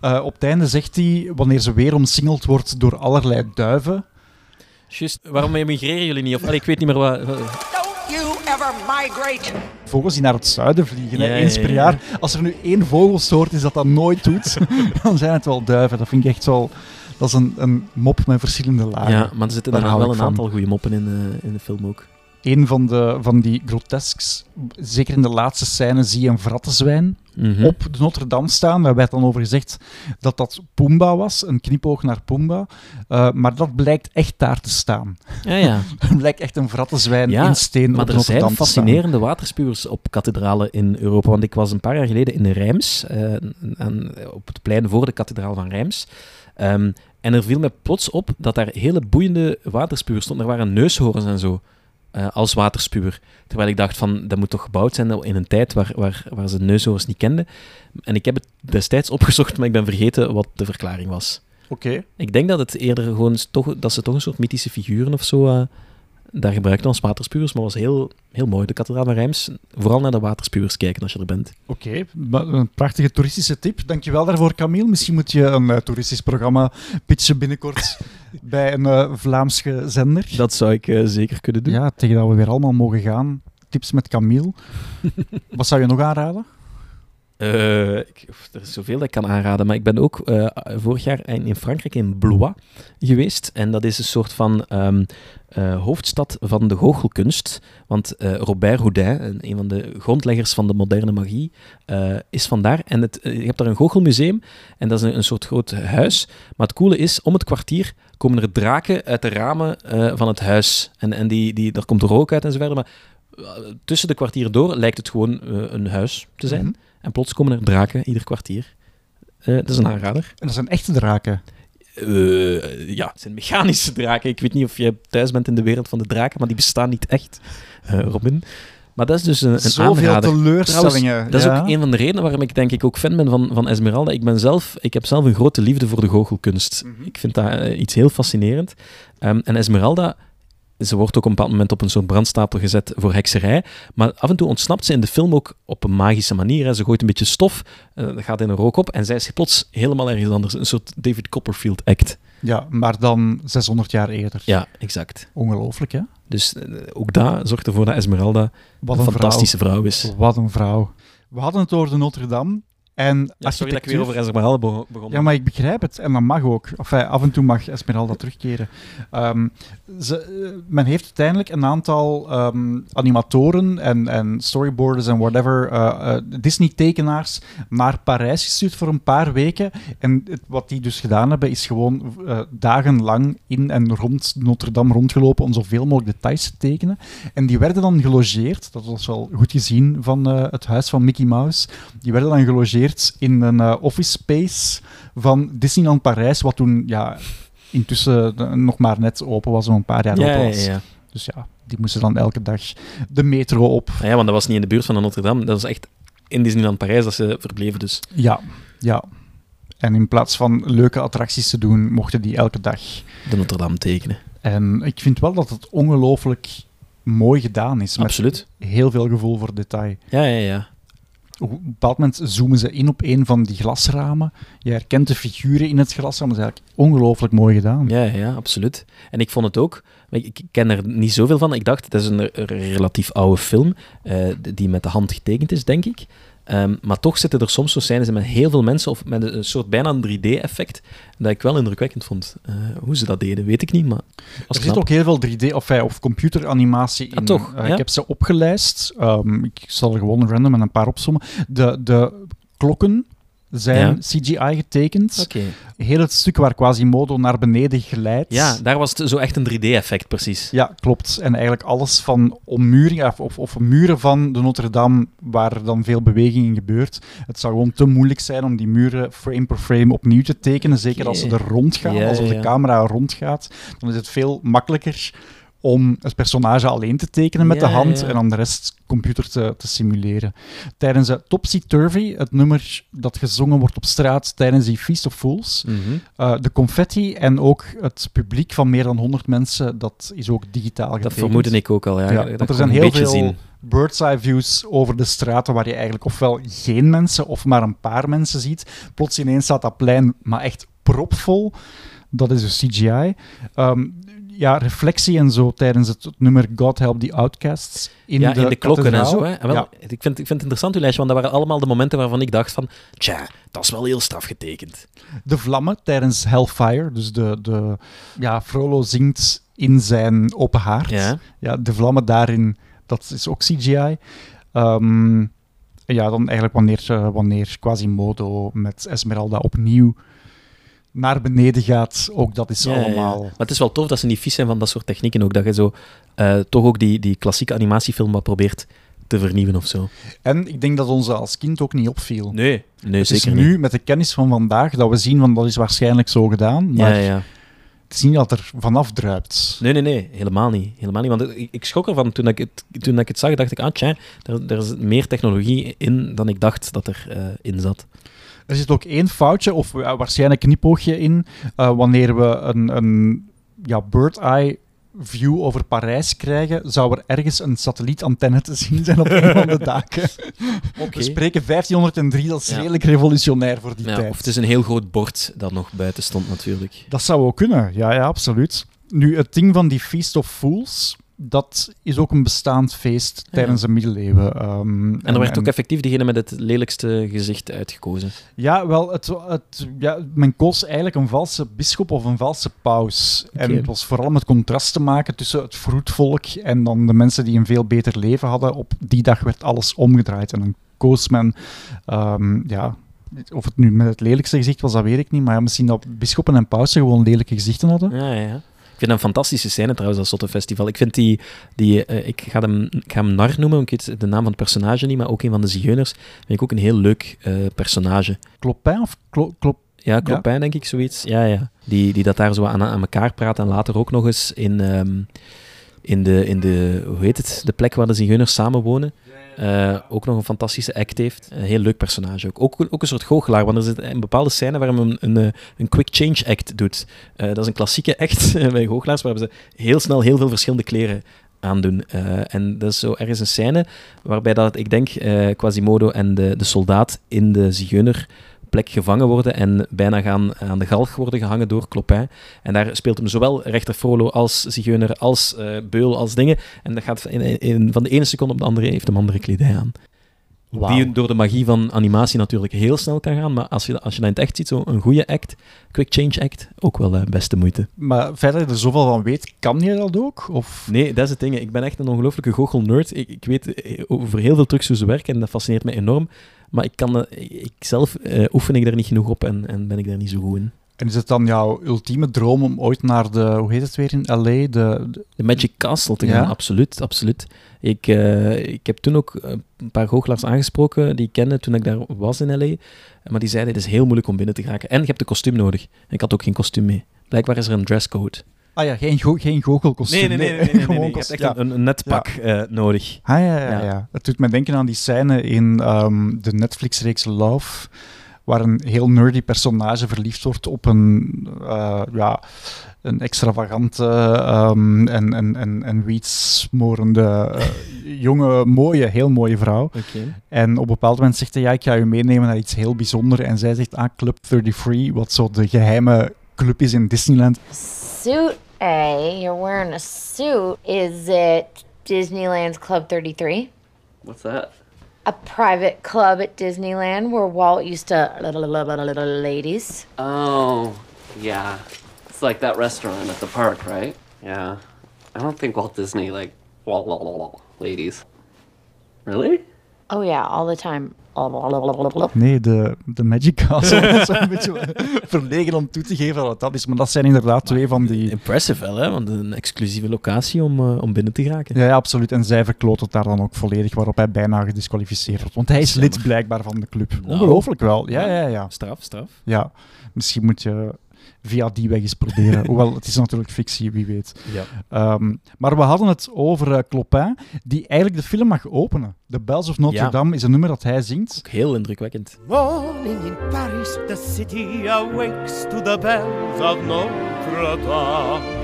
eh, op het einde zegt hij, wanneer ze weer omsingeld wordt door allerlei duiven, Juist, waarom emigreren jullie niet? Of, allee, ik weet niet meer wat... ever migrate. vogels die naar het zuiden vliegen, hè, Ja, eens ja, per ja. jaar. Als er nu één vogelsoort is dat dat nooit doet, dan zijn het wel duiven. Dat vind ik echt wel... Dat is een, een mop met verschillende lagen. Ja, maar er zitten Daar wel een van. aantal goede moppen in, eh, in de film ook. Een van, de, van die grotesques, zeker in de laatste scène, zie je een vrattenzwijn Mhm. op de Notre Dame staan. Daar werd dan over gezegd dat dat Pumba was, een knipoog naar Pumba. Eh, maar dat blijkt echt daar te staan. Ja, ja. Er blijkt echt een vrattenzwijn Ja, in steen Maar op de er Notre zijn Dame staan. fascinerende waterspuwers op kathedralen in Europa. Want ik was een paar jaar geleden in Reims, eh, en op het plein voor de kathedraal van Reims. Ehm, en er viel mij plots op dat daar hele boeiende waterspuwers stonden. Er waren neushoorns en zo. Eh, als waterspuwer. Terwijl ik dacht van, dat moet toch gebouwd zijn in een tijd waar, waar, waar ze neushoorns niet kenden. En ik heb het destijds opgezocht, maar ik ben vergeten wat de verklaring was. Oké. Ik denk dat het eerder gewoon toch, dat ze toch een soort mythische figuren of zo eh, daar gebruikten als waterspuwers. Maar het was heel, heel mooi. De kathedraal van Rijms, vooral naar de waterspuwers kijken als je er bent. Oké, maar een prachtige toeristische tip. Dankjewel daarvoor, Camille. Misschien moet je een eh, toeristisch programma pitchen binnenkort bij een eh, Vlaamse zender. Dat zou ik eh, zeker kunnen doen. Ja, tegen dat we weer allemaal mogen gaan. Tips met Camille. Wat zou je nog aanraden? Eh, er is zoveel dat ik kan aanraden, maar ik ben ook eh, vorig jaar in, Frankrijk, in Blois, geweest. En dat is een soort van ehm, eh, hoofdstad van de goochelkunst. Want Robert Houdin, een, van de grondleggers van de moderne magie, is vandaar. En het, je hebt daar een goochelmuseum, en dat is een, soort groot huis. Maar het coole is, om het kwartier komen er draken uit de ramen van het huis. En, en die, die, daar komt rook uit en zo verder. Maar tussen de kwartieren door lijkt het gewoon een huis te zijn. Mhm. En plots komen er draken ieder kwartier. Eh, dat is een aanrader. En dat zijn echte draken. Eh, ja, het zijn mechanische draken. Ik weet niet of je thuis bent in de wereld van de draken, maar die bestaan niet echt, eh, Robin. Maar dat is dus een, een Zoveel aanrader. teleurstellingen. Dat is ook een van de redenen waarom ik denk ik ook fan ben van, van Esmeralda. Ik, ben zelf, ik heb zelf een grote liefde voor de goochelkunst. Mhm. Ik vind dat iets heel fascinerend. Ehm, en Esmeralda, ze wordt ook op een bepaald moment op een soort brandstapel gezet voor hekserij. Maar af en toe ontsnapt ze in de film ook op een magische manier. Hè. Ze gooit een beetje stof, dat gaat in een rook op en zij is plots helemaal ergens anders. Een soort David Copperfield-act. Ja, maar dan 600 jaar eerder. Ja, exact. Ongelooflijk, hè? Dus eh, ook daar zorgt ervoor dat Esmeralda Wat een een fantastische vrouw, is. vrouw. Wat een vrouw. We hadden het over de Notre Dame. En Ja, sorry dat ik weer over Esmeralda be- begon. Ja, maar ik begrijp het. En dat mag ook. Enfin, af en toe mag Esmeralda terugkeren. Ehm, ze, eh, men heeft uiteindelijk een aantal ehm, animatoren en, en storyboarders en whatever, eh, eh, Disney-tekenaars naar Parijs gestuurd voor een paar weken. En het- wat die dus gedaan hebben, is gewoon eh, dagenlang in en rond Notre Dame rondgelopen om zoveel mogelijk details te tekenen. En die werden dan gelogeerd, dat was wel goed gezien van eh, het huis van Mickey Mouse, die werden dan gelogeerd in een eh, office space van Disneyland Parijs, wat toen ja, intussen eh, nog maar net open was, om een paar jaar ja, open was. ja. Dus ja, die moesten dan elke dag de metro op. Ah ja, want dat was niet in de buurt van de Notre Dame. Dat was echt in Disneyland Parijs dat ze verbleven. Dus Ja, ja. En in plaats van leuke attracties te doen, mochten die elke dag. de Notre Dame tekenen. En ik vind wel dat het ongelooflijk mooi gedaan is. Met Absoluut. heel veel gevoel voor detail. Ja, ja, ja. Op een bepaald moment zoomen ze in op een van die glasramen. Je herkent de figuren in het glasraam. Dat is eigenlijk ongelooflijk mooi gedaan. Ja, ja, absoluut. En ik vond het ook, ik, ken er niet zoveel van. Ik dacht, het is een relatief oude film, eh, die met de hand getekend is, denk ik. Ehm, maar toch zitten er soms zo scènes met heel veel mensen, of met een soort bijna een 3D-effect, dat ik wel indrukwekkend vond. Eh, hoe ze dat deden, weet ik niet, maar Er zit ook heel veel 3D of, eh, of computeranimatie in. Ah, toch? Eh, Ja? Ik heb ze opgelijst. Ehm, ik zal er gewoon random en een paar opzommen. De, de klokken zijn Ja. CGI getekend. Oké. Heel het stuk waar Quasimodo naar beneden glijdt. Ja, daar was het zo echt een 3D-effect, precies. Ja, klopt. En eigenlijk alles van ommuring of, of, of muren van de Notre Dame waar dan veel beweging in gebeurt. Het zou gewoon te moeilijk zijn om die muren frame per frame opnieuw te tekenen. Zeker als ze er rondgaan, Ja, als ja, de camera rondgaat. Dan is het veel makkelijker om het personage alleen te tekenen met Ja, de hand ja. en dan de rest computer te, te simuleren. Tijdens de Topsy Turvy, het nummer dat gezongen wordt op straat tijdens die Feast of Fools, Mhm. eh, de confetti en ook het publiek van meer dan 100 mensen, dat is ook digitaal Dat getekend. vermoedde ik ook al, ja. Ja, dat want er zijn heel veel zien. bird's eye views over de straten waar je eigenlijk ofwel geen mensen of maar een paar mensen ziet. Plots ineens staat dat plein maar echt propvol. Dat is dus CGI. Ehm, ja, reflectie en zo tijdens het, nummer God Help the Outcasts. In ja, de, in de klokken en zo. Hè. En wel, Ja. ik, vind, ik vind het interessant, uw lijstje, want dat waren allemaal de momenten waarvan ik dacht van, tja, dat is wel heel straf getekend. De vlammen tijdens Hellfire, dus de, de, ja, Frollo zingt in zijn open haard. Ja. Ja, de vlammen daarin, dat is ook CGI. Ehm, ja, dan eigenlijk wanneer, eh, wanneer Quasimodo met Esmeralda opnieuw naar beneden gaat, ook dat is Ja, ja, ja. allemaal... Maar het is wel tof dat ze niet vies zijn van dat soort technieken ook. Dat je zo eh, toch ook die, die klassieke animatiefilm wat probeert te vernieuwen of zo. En ik denk dat ons als kind ook niet opviel. Nee, nee het is zeker nu, niet. met de kennis van vandaag, dat we zien van dat is waarschijnlijk zo gedaan, maar Ja, ja, ja. het is niet dat er vanaf druipt. Nee, nee, nee, helemaal niet. Helemaal niet. Want ik, ik schrok ervan toen ik het, toen ik het zag, dacht ik, ah tja, er, er is meer technologie in dan ik dacht dat er eh, in zat. Er zit ook één foutje, of waarschijnlijk knipoogje in, eh, wanneer we een, een ja, bird-eye view over Parijs krijgen, zou er ergens een satellietantenne te zien zijn op een van de daken. We spreken 1503, dat is Ja. redelijk revolutionair voor die Ja, tijd. of het is een heel groot bord dat nog buiten stond natuurlijk. Dat zou ook kunnen, ja, ja, absoluut. Nu, het ding van die Feast of Fools, dat is ook een bestaand feest tijdens de middeleeuwen. Ehm, En er werd ook effectief degene met het lelijkste gezicht uitgekozen. Ja, wel, het, het, ja, men koos eigenlijk een valse bisschop of een valse paus. En het was vooral om het contrast te maken tussen het vroedvolk en dan de mensen die een veel beter leven hadden. Op die dag werd alles omgedraaid en dan koos men, ehm, ja, of het nu met het lelijkste gezicht was, dat weet ik niet, maar ja, misschien dat bisschoppen en pausen gewoon lelijke gezichten hadden. Ja, ja, ja. Vind dat een fantastische scène trouwens, dat Zottenfestival. Ik vind die, die eh, ik, ga hem, ik ga hem Nar noemen, ik weet de naam van het personage niet, maar ook een van de zigeuners. Vind ik ook een heel leuk eh, personage. Clopin of Clop... Ja, Clopin denk ik, zoiets. Ja, ja. Die, die dat daar zo aan, aan elkaar praat en later ook nog eens in, ehm, in, de, in de, hoe heet het, de plek waar de zigeuners samenwonen. Eh, ook nog een fantastische act heeft. Een heel leuk personage ook. Ook, ook een soort goochelaar, want er zit een bepaalde scène waar hij een, eh, een quick change act doet. Eh, dat is een klassieke act bij goochelaars, waar ze heel snel heel veel verschillende kleren aandoen. Eh, en dat is zo ergens een scène waarbij dat, ik denk, Quasimodo en de, de soldaat in de zigeuner plek gevangen worden en bijna gaan aan de galg worden gehangen door Clopin. En daar speelt hem zowel rechter Frollo als zigeuner, als eh, beul, als dingen. En dat gaat in, in- van de ene seconde op de andere heeft hem andere kledij aan. Die door de magie van animatie natuurlijk heel snel kan gaan, maar als je, als je dat in het echt ziet, zo een goede act, quick change act, ook wel de beste moeite. Maar verder er zoveel van weet, kan je dat ook? Of... Nee, dat is het ding. Ik ben echt een ongelooflijke goochel-nerd. Ik, ik weet eh, over heel veel trucs hoe ze werken en dat fascineert me enorm. Maar ik kan, eh, ik zelf eh, oefen ik daar niet genoeg op en, en ben ik daar niet zo goed in. En is het dan jouw ultieme droom om ooit naar de, hoe heet het weer in L.A., de, de- De Magic Castle te Ja? gaan, absoluut, absoluut. Ik, eh, ik heb toen ook een paar goochelaars aangesproken die ik kende toen ik daar was in L.A. Maar die zeiden, het is heel moeilijk om binnen te geraken. En je hebt een kostuum nodig. En ik had ook geen kostuum mee. Blijkbaar is er een dresscode. Ah ja, geen, go geen goochelkostuum. gewoon Je hebt kostuum. echt Ja. een, een net pak eh, nodig. Ah ja, ja, Ja. Het doet me denken aan die scène in ehm, de Netflix-reeks Love, waar een heel nerdy personage verliefd wordt op een, eh, ja, een extravagante ehm, en, en, en, en wietsmorende eh, jonge, mooie, heel mooie vrouw. Oké. En op een bepaald moment zegt hij, ja, ik ga je meenemen naar iets heel bijzonders. En zij zegt, ah, Club 33, wat zo de geheime club is in Disneyland. Suit A, you're wearing a suit. Is it Disneyland's Club 33? What's that? A private club at Disneyland where Walt used to ladies. Oh, yeah. It's like that restaurant at the park, right? Yeah. I don't think Walt Disney like wah, ladies. Really? Oh yeah, all the time. Nee, de, de Magic Castle. Dat is een beetje verlegen om toe te geven wat dat is. Maar dat zijn inderdaad twee van die... Impressive wel, hè? Want een exclusieve locatie om, eh, om binnen te geraken. Ja, ja, absoluut. En zij verkloot het daar dan ook volledig, waarop hij bijna gedisqualificeerd wordt. Want hij is lid blijkbaar van de club. Nou. Ongelooflijk wel. Ja, ja, ja. Straf, straf. ja. Misschien moet je via die weg eens proberen. Hoewel, het is natuurlijk fictie, wie weet. Ja. Ehm, maar we hadden het over eh, Clopin, die eigenlijk de film mag openen. The Bells of Notre Ja. Dame is een nummer dat hij zingt. Ook heel indrukwekkend. Morning in Paris, the city awakes to the bells of Notre Dame.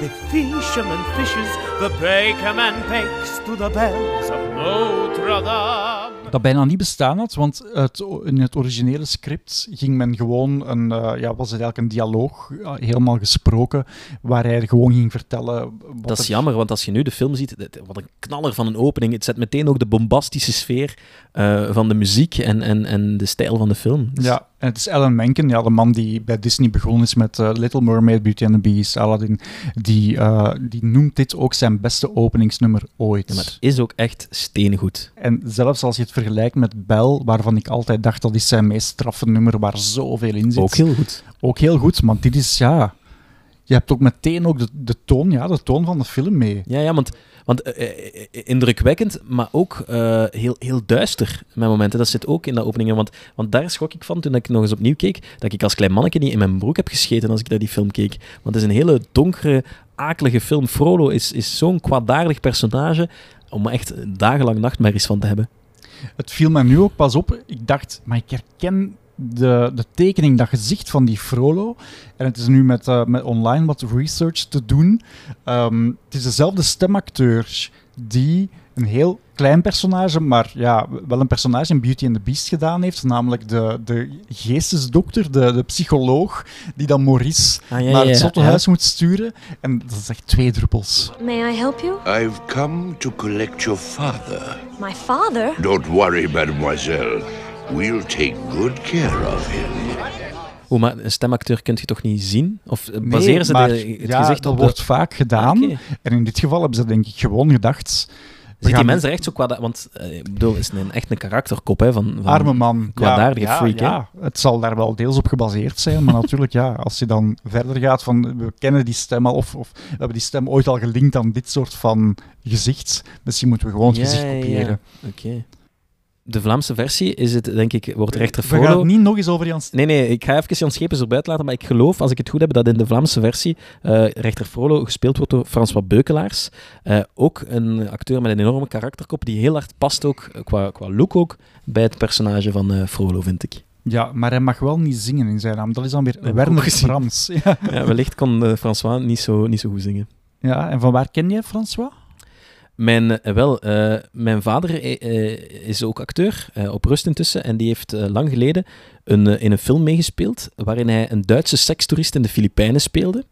The fisherman fishes, the bakerman bakes to the bells of Notre Dame. Dat bijna niet bestaan had, want het, in het originele script ging men gewoon een, eh, ja, was het eigenlijk een dialoog, helemaal gesproken, waar hij gewoon ging vertellen. Wat Dat is er- jammer, want als je nu de film ziet, wat een knaller van een opening. Het zet meteen ook de bombastische sfeer eh, van de muziek en, en, en de stijl van de film. Dus- Ja, en het is Alan Menken, ja, de man die bij Disney begonnen is met eh, Little Mermaid, Beauty and the Beast, Aladdin. Die, eh, die noemt dit ook zijn beste openingsnummer ooit. Ja, maar het is ook echt steengoed. En zelfs als je het vergelijkt met Bell, waarvan ik altijd dacht dat is zijn meest straffe nummer waar zoveel in zit. Ook heel goed. Ook heel goed, maar dit is ja. Je hebt ook meteen ook de, de toon, ja, de toon van de film mee. Ja, ja want, want eh, eh, indrukwekkend, maar ook eh, heel, heel duister met momenten. Dat zit ook in de openingen. Want, want daar schrok ik van toen ik nog eens opnieuw keek, dat ik als klein manneke niet in mijn broek heb gescheten als ik naar die film keek. Want het is een hele donkere, akelige film. Frollo is, is zo'n kwaadaardig personage om echt dagenlang nachtmerries van te hebben. Het viel me nu ook pas op. Ik dacht, maar ik herken de, de tekening, dat gezicht van die Frollo. En het is nu met, eh, met online wat research te doen. Ehm, het is dezelfde stemacteur die een heel klein personage, maar ja, wel een personage in Beauty and the Beast gedaan heeft. Namelijk de, de geestesdokter, de, de psycholoog, die dan Maurice Ah, ja, naar ja, het ja. moet sturen. En dat is echt twee druppels. May I help you? I've come to collect your father. My father? Don't worry, mademoiselle. We'll take good care of him. Hoe, maar een stemacteur kun je toch niet zien? Of eh, Nee, baseren ze maar de, het ja, gezicht dat op wordt de... vaak gedaan. Oké. En in dit geval hebben ze denk ik gewoon gedacht... Zit die gaan- mens er echt zo kwaad... Want, eh, ik bedoel, het is een, echt een karakterkop hè, van, van Arme man. kwaadaardige ja, freak. hè. Ja, het zal daar wel deels op gebaseerd zijn, maar natuurlijk, ja, als je dan verder gaat van, we kennen die stem al, of, of we hebben die stem ooit al gelinkt aan dit soort van gezicht, misschien moeten we gewoon het Ja, gezicht kopiëren. Oké. De Vlaamse versie is het, denk ik, wordt rechter We gaan Frollo... het niet nog eens over Jan Nee, nee, ik ga even Jan Schepens erbij laten, maar ik geloof, als ik het goed heb, dat in de Vlaamse versie eh, rechter Frollo gespeeld wordt door François Beukelaars. Eh, ook een acteur met een enorme karakterkop, die heel hard past ook, eh, qua, qua look ook, bij het personage van eh Frollo, vind ik. Ja, maar hij mag wel niet zingen in zijn naam. Dat is dan weer Werner. Frans. Ja. Ja, wellicht kon François niet zo, niet zo goed zingen. ja, en van waar ken je François? Mijn, eh, wel, eh, mijn vader eh, is ook acteur, op rust intussen, en die heeft lang geleden een, in een film meegespeeld waarin hij een Duitse sekstoerist in de Filipijnen speelde.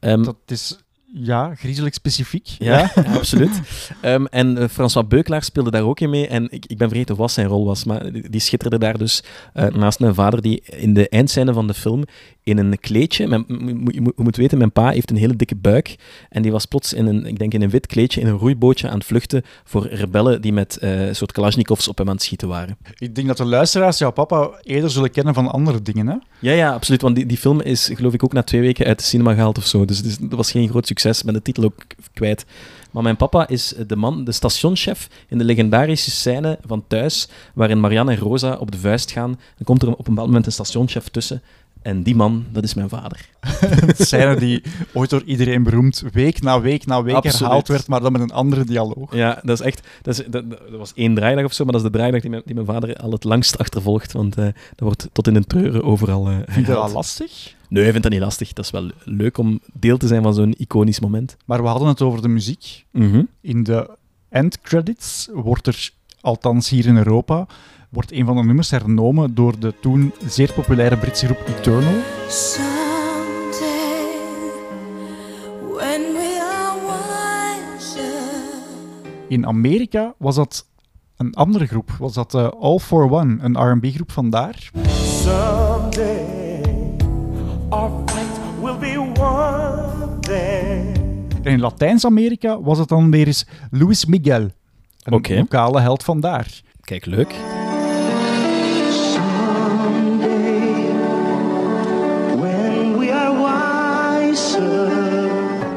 Ehm, Dat is, ja, griezelig specifiek. Ja, ja, absoluut. Ehm, en eh, François Beukelaar speelde daar ook in mee. En ik, ik ben vergeten wat zijn rol was, maar die, die schitterde daar dus eh, naast mijn vader, die in de eindscène van de film in een kleedje... Mijn, je moet- je moet weten, mijn pa heeft een hele dikke buik. En die was plots in een, ik denk in een wit kleedje, in een roeibootje aan het vluchten voor rebellen die met eh, een soort kalasjnikovs op hem aan het schieten waren. Ik denk dat de luisteraars jouw papa eerder zullen kennen van andere dingen, hè? Ja, ja, absoluut. Want die, die film is, geloof ik, ook na twee weken uit de cinema gehaald of zo. Dus het is- dat was geen groot succes. Ik ben de titel ook kwijt. Maar mijn papa is de man, de stationchef in de legendarische scène van Thuis, waarin Marianne en Rosa op de vuist gaan. Dan komt er op een bepaald moment een stationchef tussen. En die man, dat is mijn vader. Een scène die ooit door iedereen beroemd week na week na week Absoluut. herhaald werd, maar dan met een andere dialoog. Ja, dat is echt... Dat, is, dat, dat was één draaidag of zo, maar dat is de draaidag die mijn, die mijn vader al het langst achtervolgt. Want eh, dat wordt tot in een treuren overal eh Vind je dat lastig? Nee, ik vind dat niet lastig. Dat is wel leuk om deel te zijn van zo'n iconisch moment. Maar we hadden het over de muziek. Mhm. In de endcredits wordt er, althans hier in Europa, wordt een van de nummers hernomen door de toen zeer populaire Britse groep Eternal. Someday, when we are wiser, In Amerika was dat een andere groep. Was dat eh, All for One, een R&B-groep vandaar. Someday, our fight will be won there. En in Latijns-Amerika was het dan weer eens Luis Miguel, een lokale held vandaar. Kijk, leuk.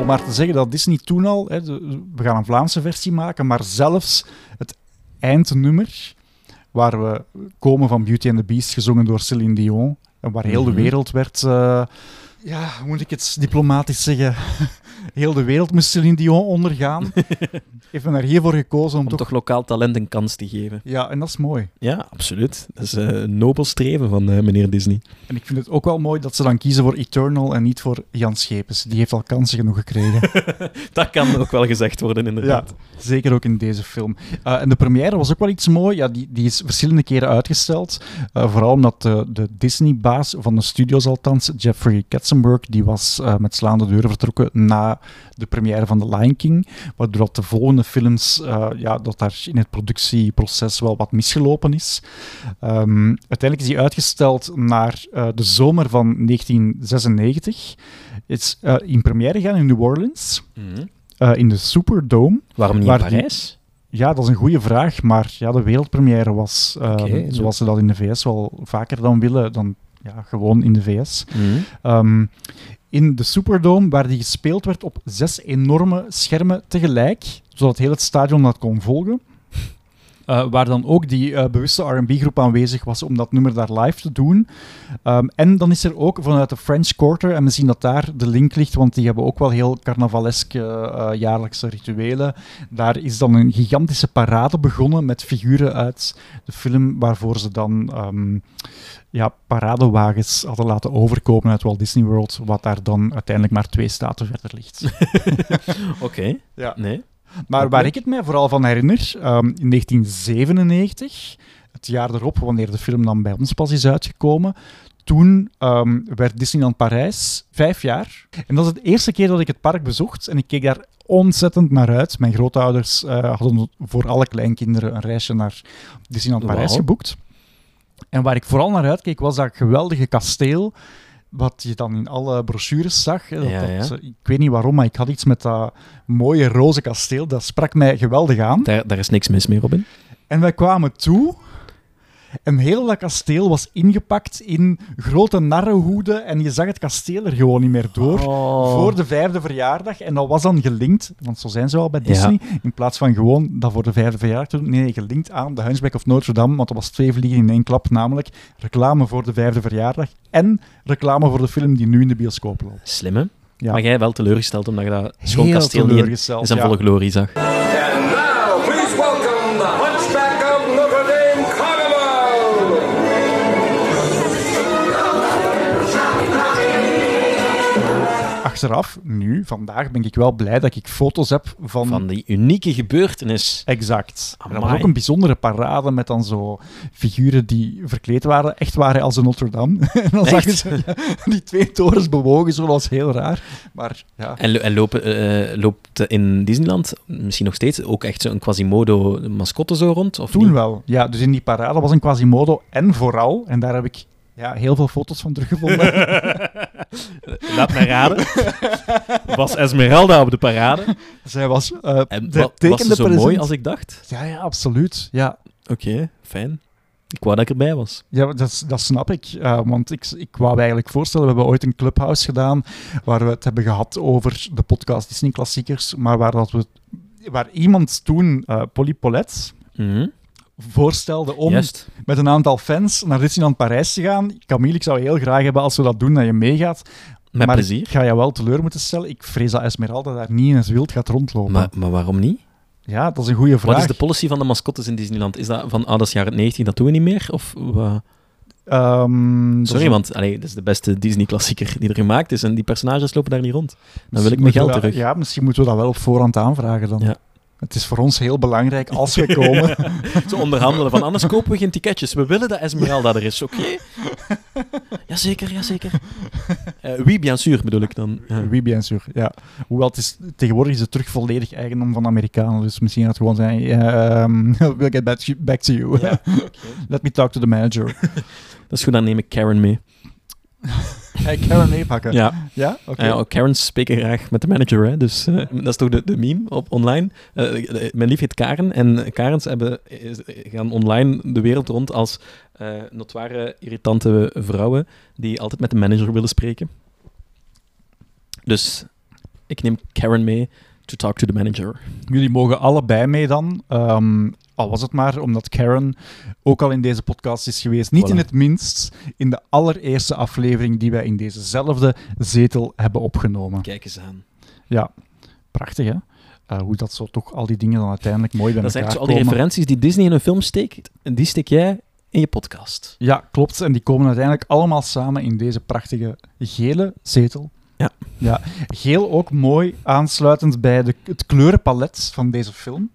Maar te zeggen dat Disney toen al, hè, de- we gaan een Vlaamse versie maken, maar zelfs het eindnummer, waar we komen van Beauty and the Beast, gezongen door Celine Dion, en waar heel Mhm. de wereld werd, eh, ja, hoe moet ik het diplomatisch zeggen, Heel de wereld moest Celine Dion ondergaan. Heeft men er hiervoor gekozen om, Om toch... toch lokaal talent een kans te geven. Ja, en dat is mooi. Ja, absoluut. Dat is eh, een nobel streven van eh, meneer Disney. En ik vind het ook wel mooi dat ze dan kiezen voor Eternal en niet voor Jan Schepens. Die heeft al kansen genoeg gekregen. Dat kan ook wel gezegd worden, ja, inderdaad. zeker ook in deze film. Uh, en de première was ook wel iets mooi. Ja, die, die is verschillende keren uitgesteld. Vooral omdat de, de Disney-baas van de studios althans, Jeffrey Katzenberg, die was met slaande deuren vertrokken na de première van The Lion King. Waardoor dat de volgende films, ja, dat daar in het productieproces wel wat misgelopen is. Um, uiteindelijk is die uitgesteld naar de zomer van 1996. Het is in première gegaan in New Orleans. Mhm. In de Superdome. Waarom niet in Parijs? Ja, dat is een goede vraag, maar ja, de wereldpremière was, uh, okay, zoals ze dat in de VS wel vaker dan willen, dan ja, gewoon in de VS. Mm. Um, in de Superdome, waar die gespeeld werd op zes enorme schermen tegelijk, zodat heel het stadion dat kon volgen. Uh, waar dan ook die uh, bewuste R&B-groep aanwezig was om dat nummer daar live te doen. Um, en dan is er ook vanuit de French Quarter, en misschien dat daar de link ligt, want die hebben ook wel heel carnavaleske uh, jaarlijkse rituelen. Daar is dan een gigantische parade begonnen met figuren uit de film, waarvoor ze dan um, ja, paradewagens hadden laten overkomen uit Walt Disney World, wat daar dan uiteindelijk maar twee staten verder ligt. Oké, okay. ja. nee. Maar waar ik het mij vooral van herinner, um, in 1997, het jaar erop, wanneer de film dan bij ons pas is uitgekomen, toen um, werd Disneyland Parijs vijf jaar. En dat is de eerste keer dat ik het park bezocht en ik keek daar ontzettend naar uit. Mijn grootouders uh, hadden voor alle kleinkinderen een reisje naar Disneyland Parijs Wow. geboekt. En waar ik vooral naar uitkeek was dat geweldige kasteel wat je dan in alle brochures zag. hè, Dat, Ja, ja. dat, ik weet niet waarom, maar ik had iets met dat mooie roze kasteel. Dat sprak mij geweldig aan. Daar, daar is niks mis mee, Robin. En wij kwamen toe. En heel dat kasteel was ingepakt in grote narrenhoeden. En je zag het kasteel er gewoon niet meer door. Oh. Voor de vijfde verjaardag. En dat was dan gelinkt, want zo zijn ze al bij Ja. Disney. In plaats van gewoon dat voor de vijfde verjaardag te doen. Nee, gelinkt aan de Hunchback of Notre Dame. Want dat was twee vliegen in één klap. Namelijk reclame voor de vijfde verjaardag. En reclame voor de film die nu in de bioscoop loopt. Slim, hè? Ja. Maar jij wel teleurgesteld omdat je dat schoon kasteel niet in, zijn volle glorie zag. Achteraf, nu, vandaag, ben ik wel blij dat ik foto's heb van... Van die unieke gebeurtenis. Exact. En dat was Amai. ook een bijzondere parade met dan zo figuren die verkleed waren, echt waren als de Notre Dame. en dan zag je ja, die twee torens bewogen, zo dat was heel raar. Maar ja, En, en lopen, eh, loopt in Disneyland misschien nog steeds ook echt zo'n Quasimodo mascotte zo rond? Of toen niet? wel. Ja, dus in die parade was een Quasimodo en vooral, en daar heb ik ja, heel veel foto's van teruggevonden. Laat mij raden. Was Esmeralda op de parade? Zij was uh, En de was tekende ze zo present. mooi als ik dacht? Ja, ja, absoluut. Ja, Oké, fijn. Ik wou dat ik erbij was. Ja, dat, dat snap ik. eh, want ik, ik wou me eigenlijk voorstellen, we hebben ooit een clubhouse gedaan waar we het hebben gehad over de podcast Disney Klassiekers, maar waar, dat we, waar iemand toen, eh Polly Paulette, Mhm. Voorstelde om Juist. met een aantal fans naar Disneyland Parijs te gaan. Camille, ik zou heel graag hebben als we dat doen, dat je meegaat. Met maar plezier. ik ga je wel teleur moeten stellen. Ik vrees dat Esmeralda daar niet in het wild gaat rondlopen. Maar, maar waarom niet? ja, dat is een goede vraag. Wat is de policy van de mascottes in Disneyland? Is dat van, ah, dat is jaren 90, dat doen we niet meer? Of? Ehm, Sorry, is- want allee, dat is de beste Disney-klassieker die er gemaakt is en die personages lopen daar niet rond. Dan wil ik mijn geld dat- terug. Ja, misschien moeten we dat wel op voorhand aanvragen dan. Ja. Het is voor ons heel belangrijk als we komen. Te onderhandelen van, anders kopen we geen ticketjes. We willen dat Esmeralda er is, oké? Jazeker, jazeker. Eh oui, bien sûr, bedoel ik dan. Ja. Oui, bien sûr. Ja. Hoewel het is, tegenwoordig is het terug volledig eigendom van Amerikanen. Dus misschien gaat het gewoon zijn: ehm, we'll get back to, back to you. Ja, Let me talk to the manager. Dat is goed, dan neem ik Karen mee. hey, Karen meepakken. Ja. Ja? Oké. Ja, Karens spreken graag met de manager, hè? dus eh, dat is toch de, de meme op online. Eh, eh, mijn lief heet Karen en Karens hebben, gaan online de wereld rond als eh notoire irritante vrouwen die altijd met de manager willen spreken. Dus ik neem Karen mee to talk to the manager. Jullie mogen allebei mee dan. Ehm, al was het maar omdat Karen ook al in deze podcast is geweest. Niet Voilà. in het minst in de allereerste aflevering die wij in dezezelfde zetel hebben opgenomen. Kijk eens aan. Ja, prachtig hè. Uh, hoe dat zo toch al die dingen dan uiteindelijk mooi bij Dat zijn elkaar al die komen. referenties die Disney in een film steekt, en die steek jij in je podcast. Ja, klopt. En die komen uiteindelijk allemaal samen in deze prachtige gele zetel. Ja. ja. Geel ook mooi aansluitend bij de, het kleurenpalet van deze film.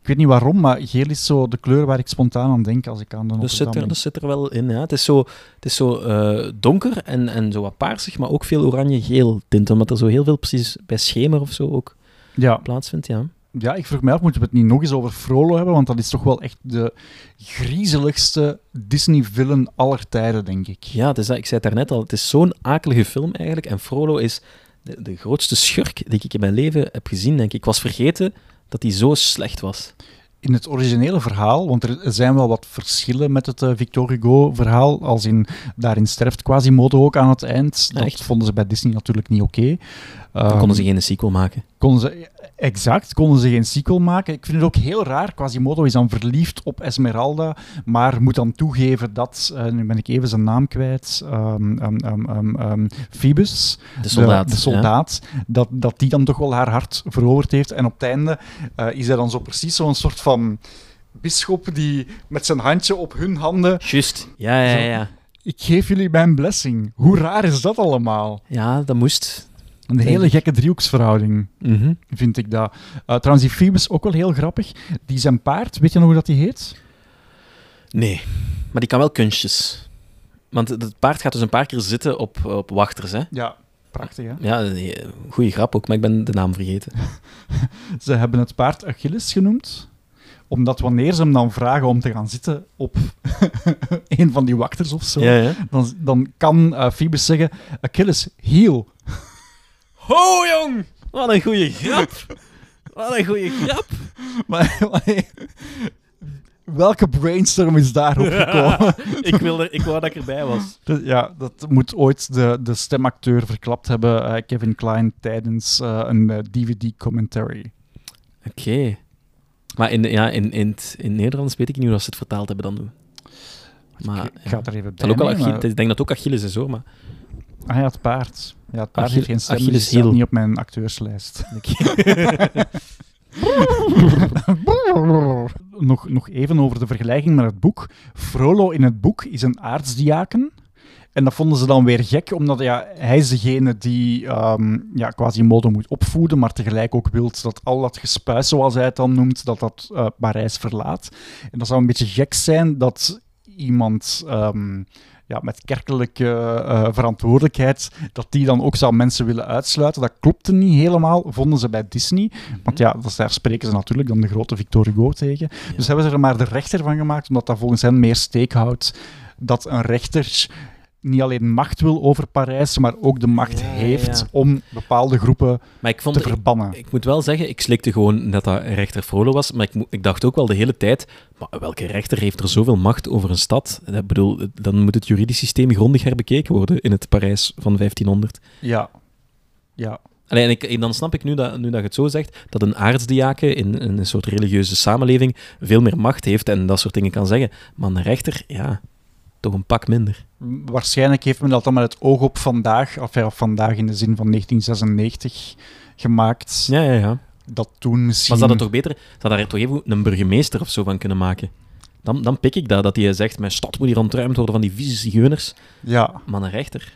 Ik weet niet waarom, maar geel is zo de kleur waar ik spontaan aan denk als ik aan de Notre zit, er, Dame dat zit er wel in. Ja. Het is zo, het is zo eh, donker en, en zo wat paarsig, maar ook veel oranje-geel tint, omdat er zo heel veel precies bij schemer of zo ook Ja. plaatsvindt. Ja. Ja, ik vroeg mij af, moeten we het niet nog eens over Frollo hebben? Want dat is toch wel echt de griezeligste Disney-villain aller tijden, denk ik. Ja, het is, ik zei het daarnet al, het is zo'n akelige film eigenlijk. En Frollo is de, de grootste schurk die ik in mijn leven heb gezien, denk ik. Ik was vergeten dat hij zo slecht was. In het originele verhaal, want er zijn wel wat verschillen met het eh, Victor Hugo-verhaal, als in daarin sterft Quasimodo ook aan het eind. Dat Echt? vonden ze bij Disney natuurlijk niet oké. Ehm, konden ze geen sequel maken. Konden ze, exact, konden ze geen sequel maken. Ik vind het ook heel raar. Quasimodo is dan verliefd op Esmeralda, maar moet dan toegeven dat, eh, nu ben ik even zijn naam kwijt, ehm ehm, ehm, ehm, ehm, Phoebus, De soldaat, de, soldaat dat, dat die dan toch wel haar hart veroverd heeft. En op het einde eh, is hij dan zo precies zo'n soort van bisschop die met zijn handje op hun handen... Juist, ja, ja, Zo. ja. Ik geef jullie mijn blessing. Hoe raar is dat allemaal? Ja, dat moest. Een hele gekke driehoeksverhouding, Mhm. vind ik dat. Eh, trouwens, die Phoebus ook wel heel grappig. Die zijn paard, weet je nog hoe dat die heet? Nee, maar die kan wel kunstjes. Want het paard gaat dus een paar keer zitten op, op wachters, hè? Ja, prachtig hè? Ja, goede grap ook, maar ik ben de naam vergeten. Ze hebben het paard Achilles genoemd, omdat wanneer ze hem dan vragen om te gaan zitten op een van die wachters of zo, Ja, ja. Dan, dan kan eh, Phoebus zeggen, Achilles, heel. Ho, jong! Wat een goede grap! Wat een goede grap! Maar, maar, welke brainstorm is daarop gekomen? ik, wilde, ik wou dat ik erbij was. Dat- Ja, dat moet ooit de, de stemacteur verklapt hebben, eh, Kevin Klein, tijdens eh, een eh, DVD-commentary. Oké. Maar in, ja, in, in, het, in het Nederlands weet ik niet hoe dat ze het vertaald hebben dan doen. Maar, Ik ga het er even Het bij zal ook wel nemen. Achille- Ik denk dat het ook Achilles is, hoor. Maar... Ah ja, het paard. Ja, het paard Achille- heeft geen stem, dus Achilles het staat heel. niet op mijn acteurslijst. nog, nog even over de vergelijking met het boek. Frollo in het boek is een aartsdiaken. En dat vonden ze dan weer gek, omdat ja, hij is degene die ehm ja, Quasimodo moet opvoeden, maar tegelijk ook wil dat al dat gespuis, zoals hij het dan noemt, dat dat eh, Parijs verlaat. En dat zou een beetje gek zijn dat iemand ehm, ja, met kerkelijke eh, verantwoordelijkheid, dat die dan ook zou mensen willen uitsluiten. Dat klopte niet helemaal, vonden ze bij Disney. Want ja, dat, daar spreken ze natuurlijk dan de grote Victor Hugo tegen. Dus hebben ze er maar de rechter van gemaakt, omdat dat volgens hen meer steek houdt dat een rechter niet alleen macht wil over Parijs, maar ook de macht Ja, heeft ja. om bepaalde groepen Maar ik vond te verbannen. Ik moet wel zeggen, ik slikte gewoon dat dat rechter Frollo was, maar ik, ik dacht ook wel de hele tijd, maar welke rechter heeft er zoveel macht over een stad? Ik bedoel, dan moet het juridisch systeem grondig herbekeken worden in het Parijs van 1500. Ja. Ja. Alleen, en ik, en dan snap ik nu dat, nu dat je het zo zegt, dat een aartsdiaken in, in een soort religieuze samenleving veel meer macht heeft en dat soort dingen kan zeggen. Maar een rechter, ja, toch een pak minder. Waarschijnlijk heeft men dat dan met het oog op vandaag, of ja, vandaag in de zin van 1996, gemaakt. Ja, ja, ja. Dat toen misschien... Maar ze hadden toch beter, ze hadden er toch even een burgemeester of zo van kunnen maken. Dan, dan pik ik dat, dat hij zegt, mijn stad moet hier ontruimd worden van die vieze zigeuners. Ja. Maar een rechter.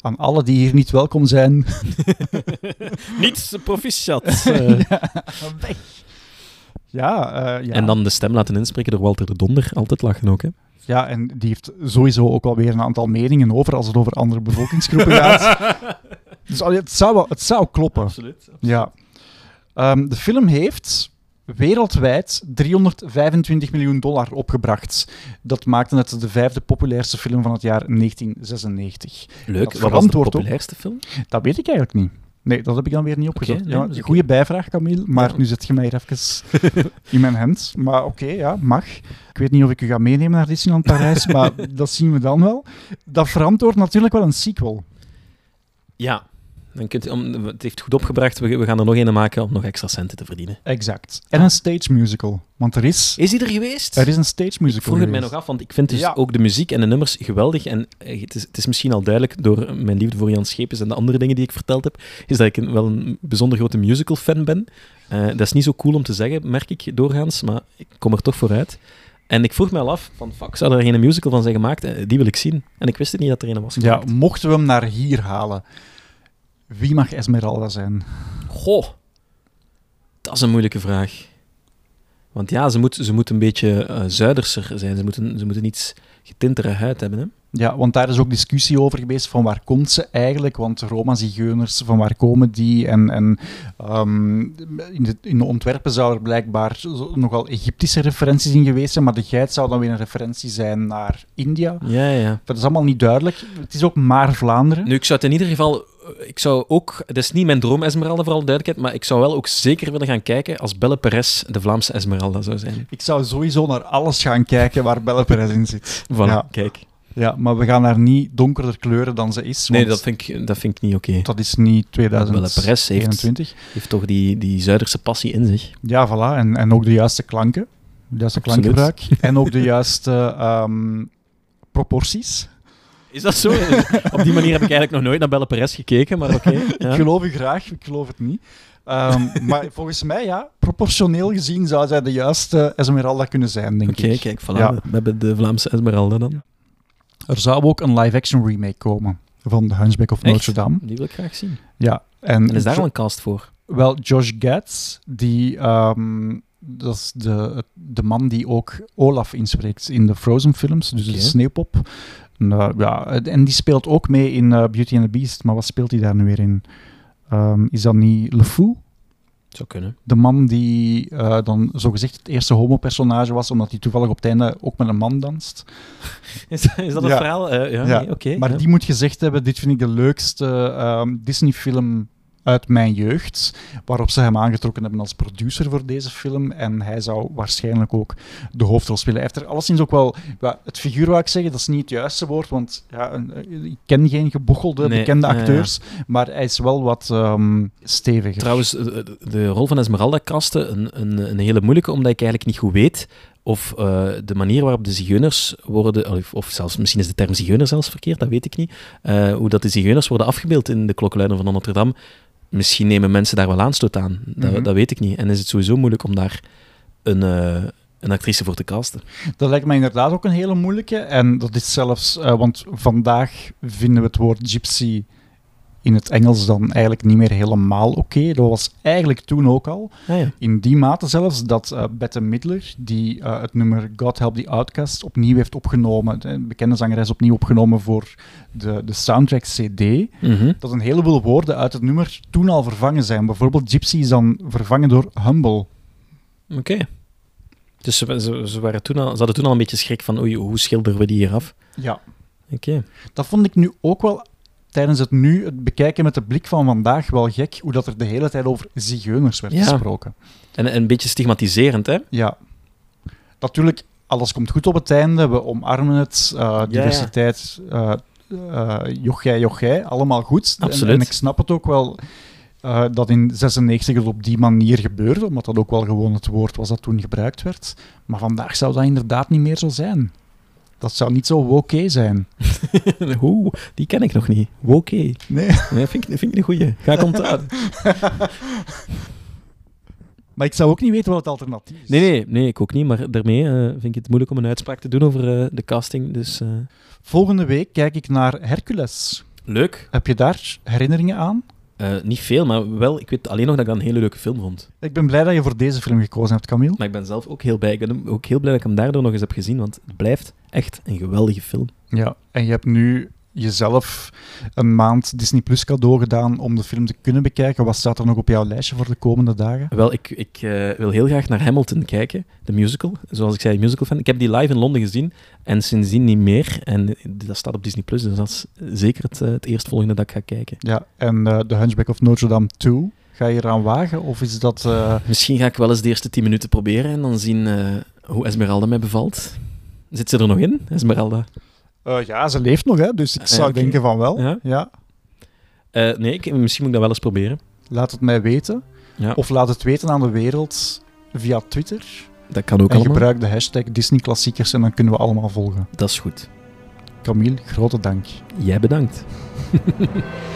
Aan alle die hier niet welkom zijn. Niets proficiat. eh. ja, weg. Ja, eh, ja. En dan de stem laten inspreken door Walter de Donder. Altijd lachen ook, hè. Ja, en die heeft sowieso ook alweer een aantal meningen over als het over andere bevolkingsgroepen gaat. dus het, zou wel, het zou kloppen. Absoluut, Ja. Ehm, de film heeft wereldwijd 325 miljoen dollar opgebracht. Dat maakte het de vijfde populairste film van het jaar 1996. Leuk. Wat was de populairste film? Dat weet ik eigenlijk niet. Nee, dat heb ik dan weer niet opgezocht. nee, ja, goede bijvraag, Camille, maar Ja. nu zet je mij hier even in mijn hand. Maar oké, ja, mag. Ik weet niet of ik u ga meenemen naar Disneyland Parijs, maar dat zien we dan wel. Dat verantwoordt natuurlijk wel een sequel. Ja. Dan kunt, om, het heeft goed opgebracht. We, we gaan er nog een maken om nog extra centen te verdienen. Exact. En een stage musical. Want er is... Is die er geweest? Er is een stage Ik musical vroeg het mij nog af, want ik vind dus Ja. ook de muziek en de nummers geweldig. En eh, het is, het is misschien al duidelijk door mijn liefde voor Jan Schepens en de andere dingen die ik verteld heb, is dat ik een, wel een bijzonder grote musical-fan ben. Eh, dat is niet zo cool om te zeggen, merk ik doorgaans, maar ik kom er toch vooruit. En ik vroeg me al af, van fuck, zou er geen musical van zijn gemaakt? Eh, Die wil ik zien. En ik wist het niet dat er een was Ja, mochten we hem naar hier halen, wie mag Esmeralda zijn? Goh, dat is een moeilijke vraag. Want ja, ze moet, ze moet een beetje eh zuiderser zijn. Ze moeten, ze moeten iets getintere huid hebben. Hè? Ja, want daar is ook discussie over geweest van waar komt ze eigenlijk, want Roma-zigeuners, van waar komen die? En, en ehm, in, de, in de ontwerpen zou er blijkbaar nogal Egyptische referenties in geweest zijn, maar de geit zou dan weer een referentie zijn naar India. Ja, ja. Dat is allemaal niet duidelijk. Het is ook maar Vlaanderen. Nu, ik zou het in ieder geval... Ik zou ook... Het is niet mijn droom Esmeralda, voor alle duidelijkheid, maar ik zou wel ook zeker willen gaan kijken als Belle Perez de Vlaamse Esmeralda zou zijn. Ik zou sowieso naar alles gaan kijken waar Belle Perez in zit. Voilà, Ja. kijk. Ja, maar we gaan haar niet donkerder kleuren dan ze is. Nee, dat vind ik, dat vind ik niet oké. dat is niet Belle Perez 2021. heeft, heeft toch die, die Zuiderse passie in zich. Ja, voilà. En, en ook de juiste klanken. De juiste Absoluut. klankgebruik. En ook de juiste ehm, proporties. Is dat zo? Op die manier heb ik eigenlijk nog nooit naar Belle Perez gekeken, maar oké. Ik ja. geloof u graag, ik geloof het niet. Ehm, maar volgens mij, ja, proportioneel gezien zou zij de juiste Esmeralda kunnen zijn, denk Oké, ik. kijk, voilà. Ja. We hebben de Vlaamse Esmeralda dan. Er zou ook een live-action remake komen van The Hunchback of Echt? Notre Dame. Die wil ik graag zien. Ja, en En is daar al een cast voor? Wel, Josh Gad, die, ehm, dat is de, de man die ook Olaf inspreekt in de Frozen-films, dus Oké. de sneeuwpop. En, eh, ja, en die speelt ook mee in eh, Beauty and the Beast, maar wat speelt hij daar nu weer in? Ehm, is dat niet LeFou? Zou kunnen. De man die eh, dan zogezegd het eerste homo-personage was, omdat hij toevallig op het einde ook met een man danst. Is, is dat een Ja. verhaal? Ja, Ja, nee, oké. maar die moet gezegd hebben, dit vind ik de leukste ehm, Disney-film uit mijn jeugd, waarop ze hem aangetrokken hebben als producer voor deze film. En hij zou waarschijnlijk ook de hoofdrol spelen. Hij heeft er alleszins ook wel... het figuur wou ik zeggen, dat is niet het juiste woord, want ja, eh, ik ken geen gebochelde, Nee, bekende ja, ja. acteurs, maar hij is wel wat ehm, steviger. Trouwens, eh, de, de rol van Esmeralda kasten een, een, een hele moeilijke, omdat ik eigenlijk niet goed weet of eh, de manier waarop de zigeuners worden, of, of zelfs misschien is de term zigeuner zelfs verkeerd, dat weet ik niet, eh, hoe dat de zigeuners worden afgebeeld in de klokkenluider van Notre Dame. Misschien nemen mensen daar wel aanstoot aan, dat, Mhm. dat weet ik niet. En is het sowieso moeilijk om daar een, eh, een actrice voor te casten. Dat lijkt mij inderdaad ook een hele moeilijke. En dat is zelfs, eh, want vandaag vinden we het woord gypsy in het Engels dan eigenlijk niet meer helemaal oké. Dat was eigenlijk toen ook al. Ah, ja. In die mate zelfs dat eh Bette Midler, die eh, het nummer God Help the Outcast opnieuw heeft opgenomen, de bekende zangeres opnieuw opgenomen voor de, de soundtrack CD, Mhm. dat een heleboel woorden uit het nummer toen al vervangen zijn. Bijvoorbeeld gypsy is dan vervangen door humble. Oké. Dus ze, ze, ze waren toen al, ze hadden toen al een beetje schrik van, oei, hoe schilderen we die hier af? Ja. Oké. Dat vond ik nu ook wel tijdens het nu het bekijken met de blik van vandaag wel gek, hoe dat er de hele tijd over zigeuners werd Ja. gesproken. En, en een beetje stigmatiserend, hè? Ja. Natuurlijk, alles komt goed op het einde. We omarmen het. eh, diversiteit, eh eh, jochij, jochij, allemaal goed. En- Absoluut. En, ik snap het ook wel dat in 96 het op die manier gebeurde, omdat dat ook wel gewoon het woord was dat toen gebruikt werd. Maar vandaag zou dat inderdaad niet meer zo zijn. Dat zou niet zo oké zijn. Oeh, die ken ik nog niet. Oké. Nee. Nee, vind ik, vind ik een goeie. Ga ik onthouden. Maar ik zou ook niet weten wat het alternatief is. Nee, nee, nee, ik ook niet. Maar daarmee eh, vind ik het moeilijk om een uitspraak te doen over eh, de casting. Dus eh, Volgende week kijk ik naar Hercules. leuk. Heb je daar herinneringen aan? Eh, niet veel, maar wel, ik weet alleen nog dat ik dat een hele leuke film vond. Ik ben blij dat je voor deze film gekozen hebt, Camille. Maar ik ben zelf ook heel blij. Ik ben ook heel blij dat ik hem daardoor nog eens heb gezien, want het blijft echt een geweldige film. Ja, en je hebt nu jezelf een maand Disney Plus cadeau gedaan om de film te kunnen bekijken. Wat staat er nog op jouw lijstje voor de komende dagen? Wel, ik, ik eh, wil heel graag naar Hamilton kijken, de musical. Zoals ik zei, musical fan. Ik heb die live in Londen gezien en sindsdien niet meer. En dat staat op Disney Plus, dus dat is zeker het, eh, het eerstvolgende dat ik ga kijken. Ja, en eh The Hunchback of Notre Dame 2, ga je eraan wagen? Of is dat... Misschien ga ik wel eens de eerste 10 minuten proberen en dan zien hoe Esmeralda mij bevalt. Zit ze er nog in, Esmeralda? Eh, ja, ze leeft nog, hè, dus ik Ah, zou denken van wel. Ja? Ja. Eh, nee, ik, misschien moet ik dat wel eens proberen. Laat het mij weten. Ja. Of laat het weten aan de wereld via Twitter. Dat kan ook en allemaal. gebruik de hashtag Disney Klassiekers en dan kunnen we allemaal volgen. Dat is goed. Camille, grote dank. Jij bedankt.